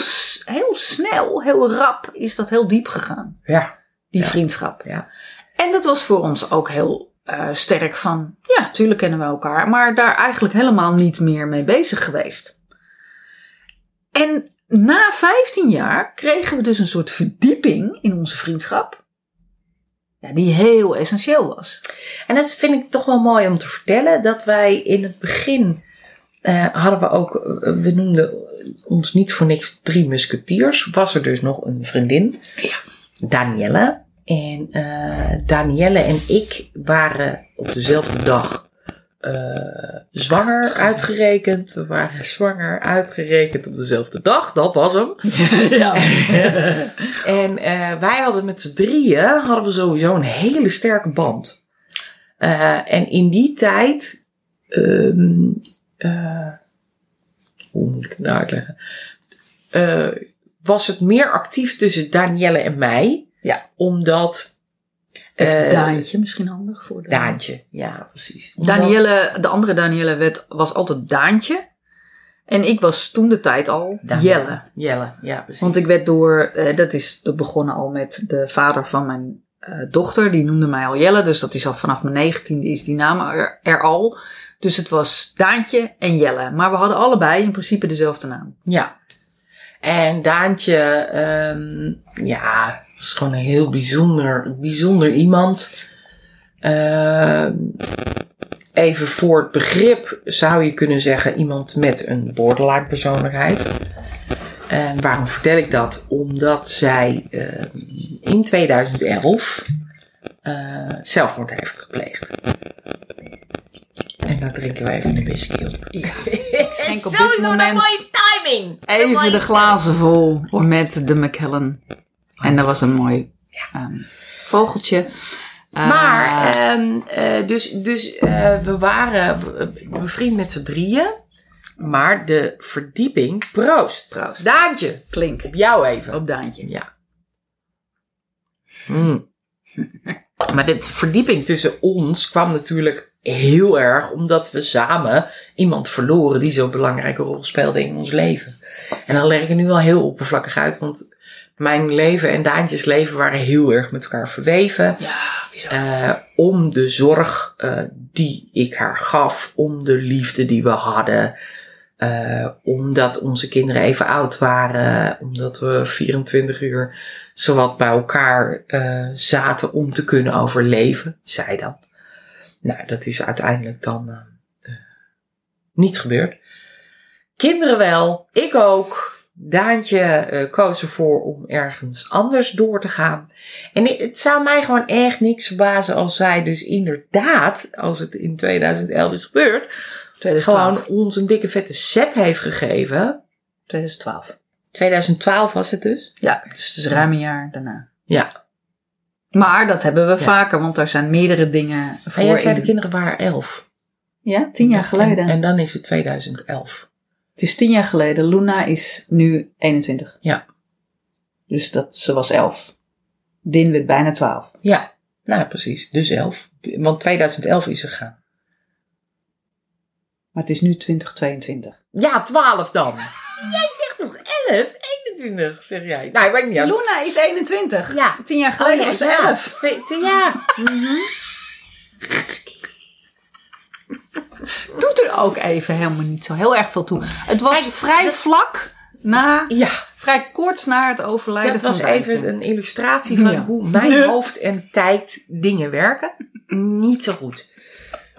heel snel, heel rap, is dat heel diep gegaan. Ja, Die Ja. vriendschap. Ja. En dat was voor ons ook heel eh, sterk van, ja, tuurlijk kennen we elkaar, maar daar eigenlijk helemaal niet meer mee bezig geweest. En na 15 jaar kregen we dus een soort verdieping in onze vriendschap, ja, die heel essentieel was. En dat vind ik toch wel mooi om te vertellen. Dat wij in het begin eh, hadden we ook, eh, we noemden ons niet voor niks drie musketiers. Was er dus nog een vriendin, Ja. Danielle. En eh, Danielle en ik waren op dezelfde dag zwanger uitgerekend. We waren zwanger uitgerekend op dezelfde dag. Dat was hem. [LAUGHS] ja. [LAUGHS] En eh, wij hadden met z'n drieën hadden we sowieso een hele sterke band. Eh, en in die tijd, ehm, eh, hoe moet ik het nou uitleggen? Eh, was het meer actief tussen Danielle en mij. Ja. Omdat. Even eh, Daantje misschien handig voor de... Daantje, ja, precies. Omdat- Danielle, de andere Danielle werd, was altijd Daantje. En ik was toen de tijd al Danielle. Jelle. Jelle, ja, precies. Want ik werd door, eh, dat is begonnen al met de vader van mijn eh, dochter. Die noemde mij al Jelle. Dus dat is al vanaf mijn negentiende is die naam er, er al. Dus het was Daantje en Jelle. Maar we hadden allebei in principe dezelfde naam. Ja. En Daantje, ehm, ja, was gewoon een heel bijzonder, bijzonder iemand. Ehm, even voor het begrip zou je kunnen zeggen iemand met een borderline persoonlijkheid. En waarom vertel ik dat? Omdat zij ehm, in 2011 eh, zelfmoord heeft gepleegd. En daar drinken we even een whisky op. Ja. [LAUGHS] Ik schenk op dit moment timing. even de glazen vol met de McKellen. En dat was een mooi ehm, vogeltje. Eh, Maar, ehm, eh, dus, dus eh, we waren be- bevriend met z'n drieën. Maar de verdieping, proost. Proost. Daantje, klink op jou even. op Daantje. Ja. Hmm. [LAUGHS] Maar de verdieping tussen ons kwam natuurlijk heel erg omdat we samen iemand verloren die zo'n belangrijke rol speelde in ons leven. En dan leg ik het nu wel heel oppervlakkig uit, want mijn leven en Daantjes leven waren heel erg met elkaar verweven. Ja. Eh, om de zorg eh, die ik haar gaf, om de liefde die we hadden. eh, omdat onze kinderen even oud waren, omdat we 24 uur zowat bij elkaar zaten om te kunnen overleven, zij dan. Nou, dat is uiteindelijk dan niet gebeurd. Kinderen wel, ik ook. Daantje eh, koos ervoor om ergens anders door te gaan. En het- zou mij gewoon echt niks verbazen als zij dus inderdaad, als het in 2011 is gebeurd, 2012. gewoon ons een dikke vette set heeft gegeven. 2012. 2012 was het dus? Ja, dus het is ruim een jaar daarna. Ja. Maar dat hebben we Ja. vaker, want er zijn meerdere dingen voor. En jij zei in- de kinderen waren 11. Ja, tien jaar geleden. En, en dan is het 2011. Het is tien jaar geleden. Luna is nu 21. Ja. Dus dat, ze was 11. Din werd bijna 12. Ja, nou precies. Dus 11. Want 2011 is gegaan. Maar het is nu 2022. Ja, 12 dan. [LAUGHS] jij zegt nog 11, 21 zeg jij. Nou, ik weet niet. Luna is 21. Ja. Tien jaar geleden Oh, ja, was ze ja. 11. Twee, twee, ja. [LAUGHS] Doet er ook even helemaal niet zo heel erg veel toe. Het was Kijk, vrij dat- vlak na, Ja, vrij kort na het overlijden dat van was Dijkje. even een illustratie van Ja. hoe mijn hoofd en tijd dingen werken. Niet zo goed.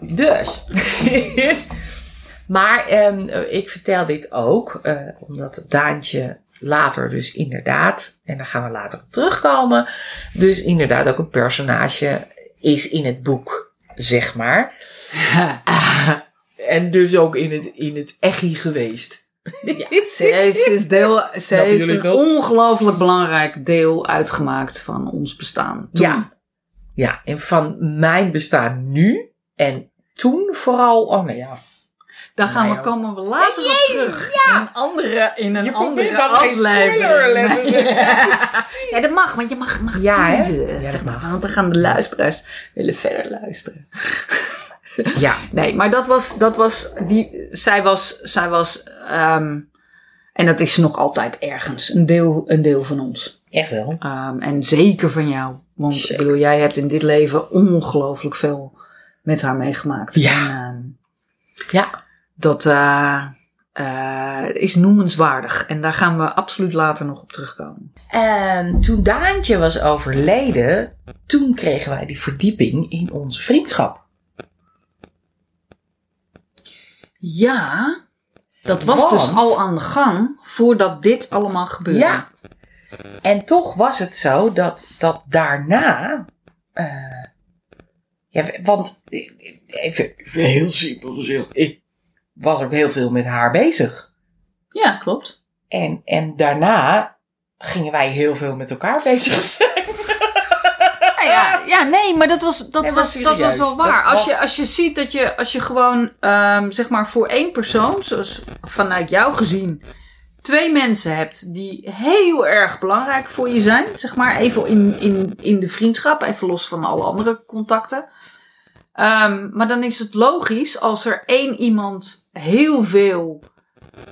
Dus. [LAUGHS] maar ehm, ik vertel dit ook, eh, omdat Daantje later dus inderdaad, en daar gaan we later op terugkomen, dus inderdaad ook een personage is in het boek, zeg maar. [LAUGHS] En dus ook in het, in het echi geweest. Ja, ze, is- ze, is deel, [LAUGHS] ze heeft een dat? ongelooflijk belangrijk deel uitgemaakt van ons bestaan. Toen. Ja. Ja, en van mijn bestaan nu en toen vooral, oh nee ja. Daar gaan Nee, we, ook. komen we later op terug. In een andere, in een Je andere aflevering. [LAUGHS] Ja, dat mag, want je mag, mag Ja, hè? teasen, zeg maar. Want dan gaan de luisteraars willen verder luisteren. Ja, [LAUGHS] Nee, maar dat was, dat was, die, zij was, zij was, ehm, en dat is nog altijd ergens, een deel, een deel van ons. echt wel. Ehm, en zeker van jou. Want ik bedoel, jij hebt in dit leven ongelooflijk veel met haar meegemaakt. Ja. En, ehm, Ja, dat eh, eh, is noemenswaardig. En daar gaan we absoluut later nog op terugkomen. Toen Daantje was overleden, toen kregen wij die verdieping in onze vriendschap. Ja, dat was Want- dus al aan de gang voordat dit allemaal gebeurde. Ja. En toch was het zo dat, dat daarna. eh, ja, want even, even heel simpel gezegd, ik was ook heel veel met haar bezig. Ja, klopt. En, en daarna gingen wij heel veel met elkaar bezig [LAUGHS] zijn. Ja, nee, maar dat was, dat Nee, was, dat was wel dat waar. Als, was- je, als je ziet dat je, als je gewoon, ehm, zeg maar, voor één persoon, zoals vanuit jou gezien, twee mensen hebt die heel erg belangrijk voor je zijn, zeg maar, even in, in, in de vriendschap, even los van alle andere contacten. Ehm, maar dan is het logisch als er één iemand heel veel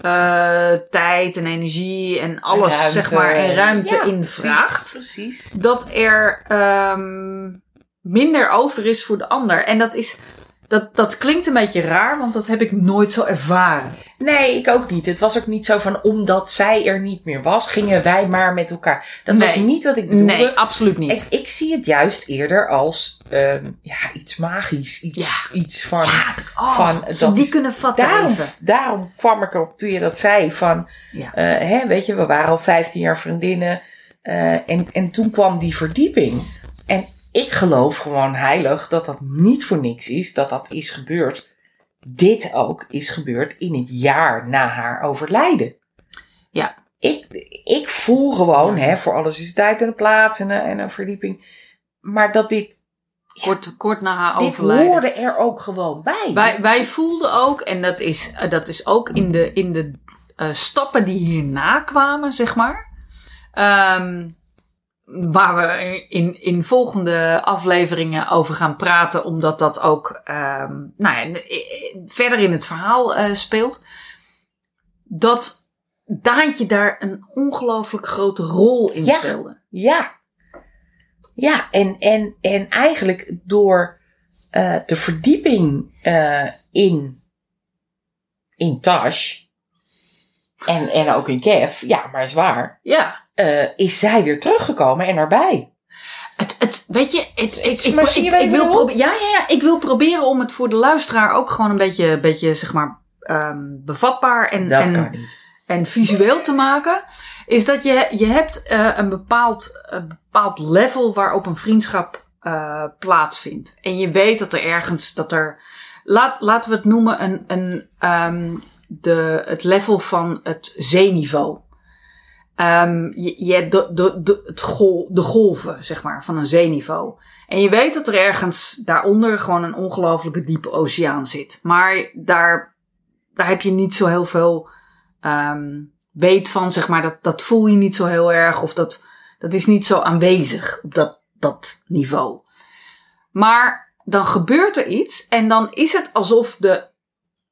eh, tijd en energie en alles, Ruimte. zeg maar, en ruimte Ja, invraagt Precies. precies. dat er ehm, minder over is voor de ander. En dat is. Dat, dat klinkt een beetje raar, want dat heb ik nooit zo ervaren. Nee, ik ook niet. Het was ook niet zo van omdat zij er niet meer was, gingen wij maar met elkaar. Dat was niet wat ik bedoelde. Nee, absoluut niet. Ik, ik zie het juist eerder als ehm, ja, iets magisch. Iets, iets van. Oh, van we dat die kunnen vatten daarom, daarom kwam ik erop toen je dat zei. Van, Ja. eh, hè, weet je, we waren al 15 jaar vriendinnen. eh, en, en toen kwam die verdieping. Ik geloof gewoon heilig dat dat niet voor niks is. Dat dat is gebeurd. Dit ook is gebeurd in het jaar na haar overlijden. Ja. Ik, ik voel gewoon, hè, voor alles is tijd en een plaats en een, en een verdieping. Maar dat dit, Kort, kort na haar dit overlijden. hoorde er ook gewoon bij. Wij, wij voelden ook, en dat is, eh, dat is ook in de, in de eh, stappen die hierna kwamen, zeg maar. Ehm, waar we in, in volgende afleveringen over gaan praten, omdat dat ook ehm, nou ja, verder in het verhaal eh, speelt. Dat Daantje daar een ongelooflijk grote rol in Ja. speelde. Ja. Ja, en, en, en eigenlijk door eh, de verdieping eh, in, in Tash en, en ook in Kev, ja, maar zwaar, Ja. Eh, is zij weer teruggekomen en erbij. Het, het, weet je, het, ik, ik, Maar ik, ik, wil bedoel? probe- ja, ja, ja, ik wil proberen om het voor de luisteraar ook gewoon een beetje, beetje zeg maar, ehm, bevatbaar en, Dat en, kan niet. en visueel te maken. Is dat je, je hebt eh, een, bepaald, een bepaald level waarop een vriendschap eh, plaatsvindt. En je weet dat er ergens, dat er, laat, laten we het noemen, een, een, ehm, de, het level van het zeeniveau. Ehm, je, je de, de, de, het de golven, zeg maar, van een zeeniveau. En je weet dat er ergens daaronder gewoon een ongelooflijke diepe oceaan zit. Maar daar, daar heb je niet zo heel veel ehm, weet van, zeg maar. Dat, dat voel je niet zo heel erg. Of dat, dat is niet zo aanwezig op dat, dat niveau. Maar dan gebeurt er iets en dan is het alsof, de,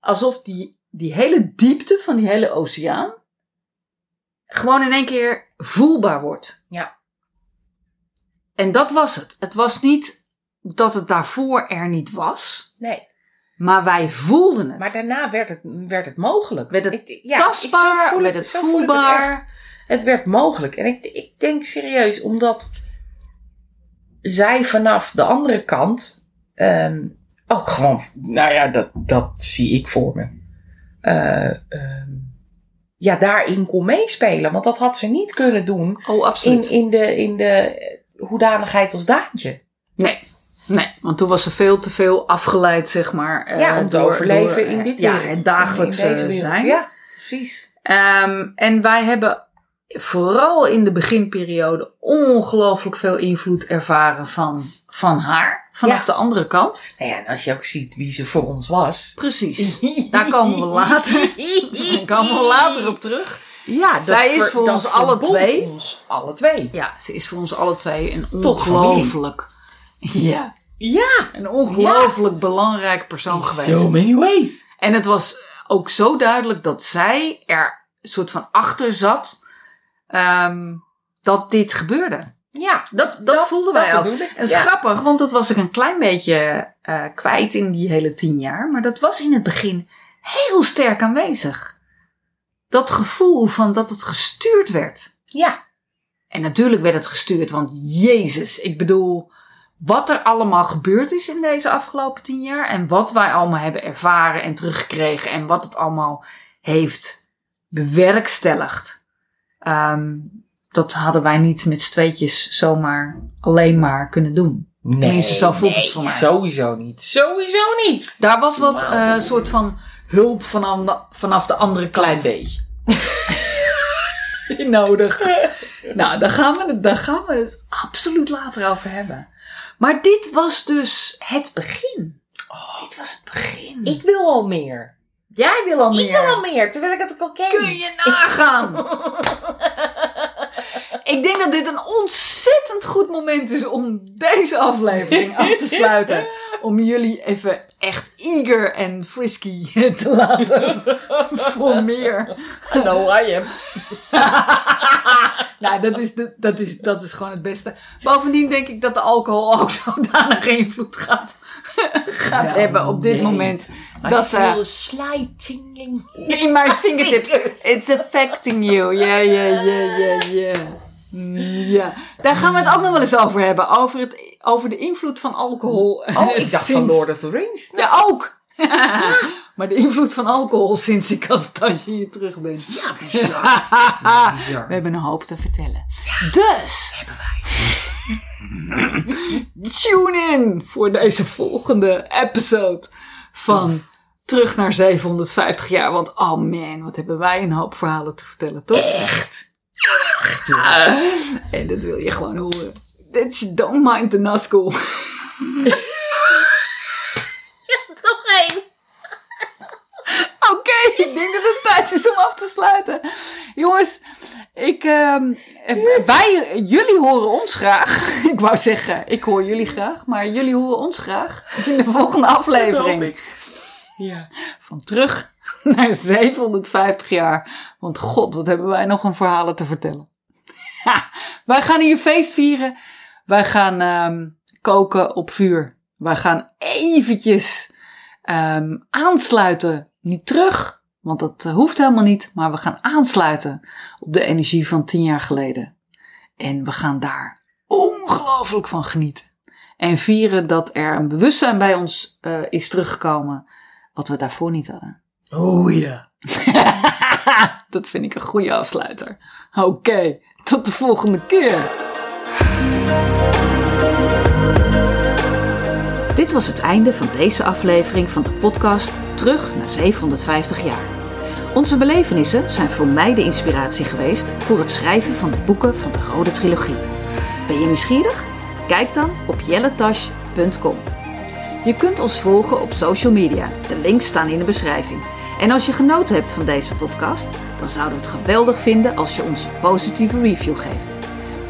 alsof die, die hele diepte van die hele oceaan gewoon in één keer voelbaar wordt. Ja. En dat was het. Het was niet dat het daarvoor er niet was, Nee. maar wij voelden het. Maar daarna werd het, werd het mogelijk. werd het Ik- ja, tastbaar, voel werd het voelbaar. Het werd mogelijk. En ik, ik denk serieus, omdat zij vanaf de andere kant ehm, ook gewoon, nou ja, dat, dat zie ik voor me. Eh, ehm, ja, daarin kon meespelen. Want dat had ze niet kunnen doen oh, absoluut. in, in, de, in de hoedanigheid als Daantje. Nee. Nee, want toen was ze veel te veel afgeleid, zeg maar. eh, ja, om te door- overleven door, in eh, dit Ja, het dagelijkse In deze wereld. zijn. Ja, precies. Ehm, en wij hebben vooral in de beginperiode ongelooflijk veel invloed ervaren van, van haar. Vanaf Ja. de andere kant. Nou ja, en als je ook ziet wie ze voor ons was. Precies. [LAUGHS] Daar komen we later, daar komen we later op terug. Ja, dat Zij is voor ons alle twee. ons alle twee. Ja, ze is voor ons alle twee een ongelooflijk... Ja, Ja. een ongelooflijk belangrijk persoon geweest. So many ways. En het was ook zo duidelijk dat zij er een soort van achter zat ehm, dat dit gebeurde. Ja, Dat, dat, voelden wij dat ook. En dat is Ja. grappig, want dat was ik een klein beetje eh, kwijt in die hele tien jaar. Maar dat was in het begin heel sterk aanwezig. Dat gevoel van dat het gestuurd werd. Ja. En natuurlijk werd het gestuurd, want Jezus, ik bedoel, wat er allemaal gebeurd is in deze afgelopen tien jaar en wat wij allemaal hebben ervaren en teruggekregen en wat het allemaal heeft bewerkstelligd. Ehm, dat hadden wij niet met z'n tweetjes zomaar alleen maar kunnen doen. Nee, Tenminste, zo voelt het nee, voor mij. Sowieso niet. Sowieso niet. Daar was wat eh, soort van hulp vanaf de, vanaf de andere kant. Klein beetje. [LAUGHS] nodig. nou, daar gaan, we het, daar gaan we het absoluut later over hebben. Maar dit was dus het begin. dit was het begin. Ik wil al meer. Jij wil al Ik wil al meer, terwijl ik het ook al ken. Kun je nagaan? [LAUGHS] ik denk dat dit een ontzettend goed moment is om deze aflevering af te sluiten. Om jullie even echt eager en frisky [LAUGHS] te laten voor meer. I know I am. [LAUGHS] nou, dat is, de, dat, is, dat is gewoon het beste. Bovendien denk ik dat de alcohol ook zodanig invloed gaat, [LAUGHS] gaat hebben op dit nee. moment. I Dat slight tingling. in mijn fingertips. It's affecting you. Ja, ja, ja, ja, ja. Mm, Ja, daar gaan we het ook nog wel eens over hebben. Over, het, over de invloed van alcohol. Oh, ik dacht van Lord of the Rings. Ja, ook. Maar de invloed van alcohol sinds ik als tasje hier terug ben. Ja, bizar. bizar. We hebben een hoop te vertellen. Dus. Hebben wij. Tune in voor deze volgende episode van Terug naar 750 jaar. Want oh man, wat hebben wij een hoop verhalen te vertellen, toch? Echt. Echt. En dat wil je gewoon horen. That's don't mind the Nazgul. [LAUGHS] Nog één. Oké, ik denk dat het tijd is om af te sluiten. Jongens, ik, ehm, eh, wij, jullie horen ons graag. [LAUGHS] Ik wou zeggen, ik hoor jullie graag, maar jullie horen ons graag in de volgende aflevering. Ja. Van terug [LAUGHS] naar 750 jaar. Want god, wat hebben wij nog een verhalen te vertellen. Ha, wij gaan hier feest vieren. Wij gaan ehm, koken op vuur. Wij gaan eventjes ehm, aansluiten. Niet terug, want dat eh, hoeft helemaal niet. Maar we gaan aansluiten op de energie van tien jaar geleden. En we gaan daar ongelooflijk van genieten. En vieren dat er een bewustzijn bij ons eh, is teruggekomen. Wat we daarvoor niet hadden. Oh ja. [LAUGHS] dat vind ik een goede afsluiter. Oké, tot de volgende keer. Dit was het einde van deze aflevering van de podcast Terug naar 750 jaar. Onze belevenissen zijn voor mij de inspiratie geweest voor het schrijven van de boeken van de Rode Trilogie. Ben je nieuwsgierig? Kijk dan op jelletash.com. Je kunt ons volgen op social media. De links staan in de beschrijving. En als je genoten hebt van deze podcast, dan zouden we het geweldig vinden als je ons een positieve review geeft.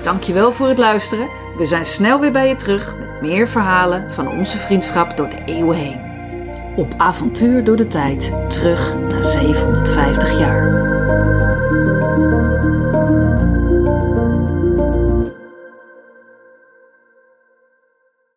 Dankjewel voor het luisteren. We zijn snel weer bij je terug met meer verhalen van onze vriendschap door de eeuwen heen. Op avontuur door de tijd, terug naar 750 jaar.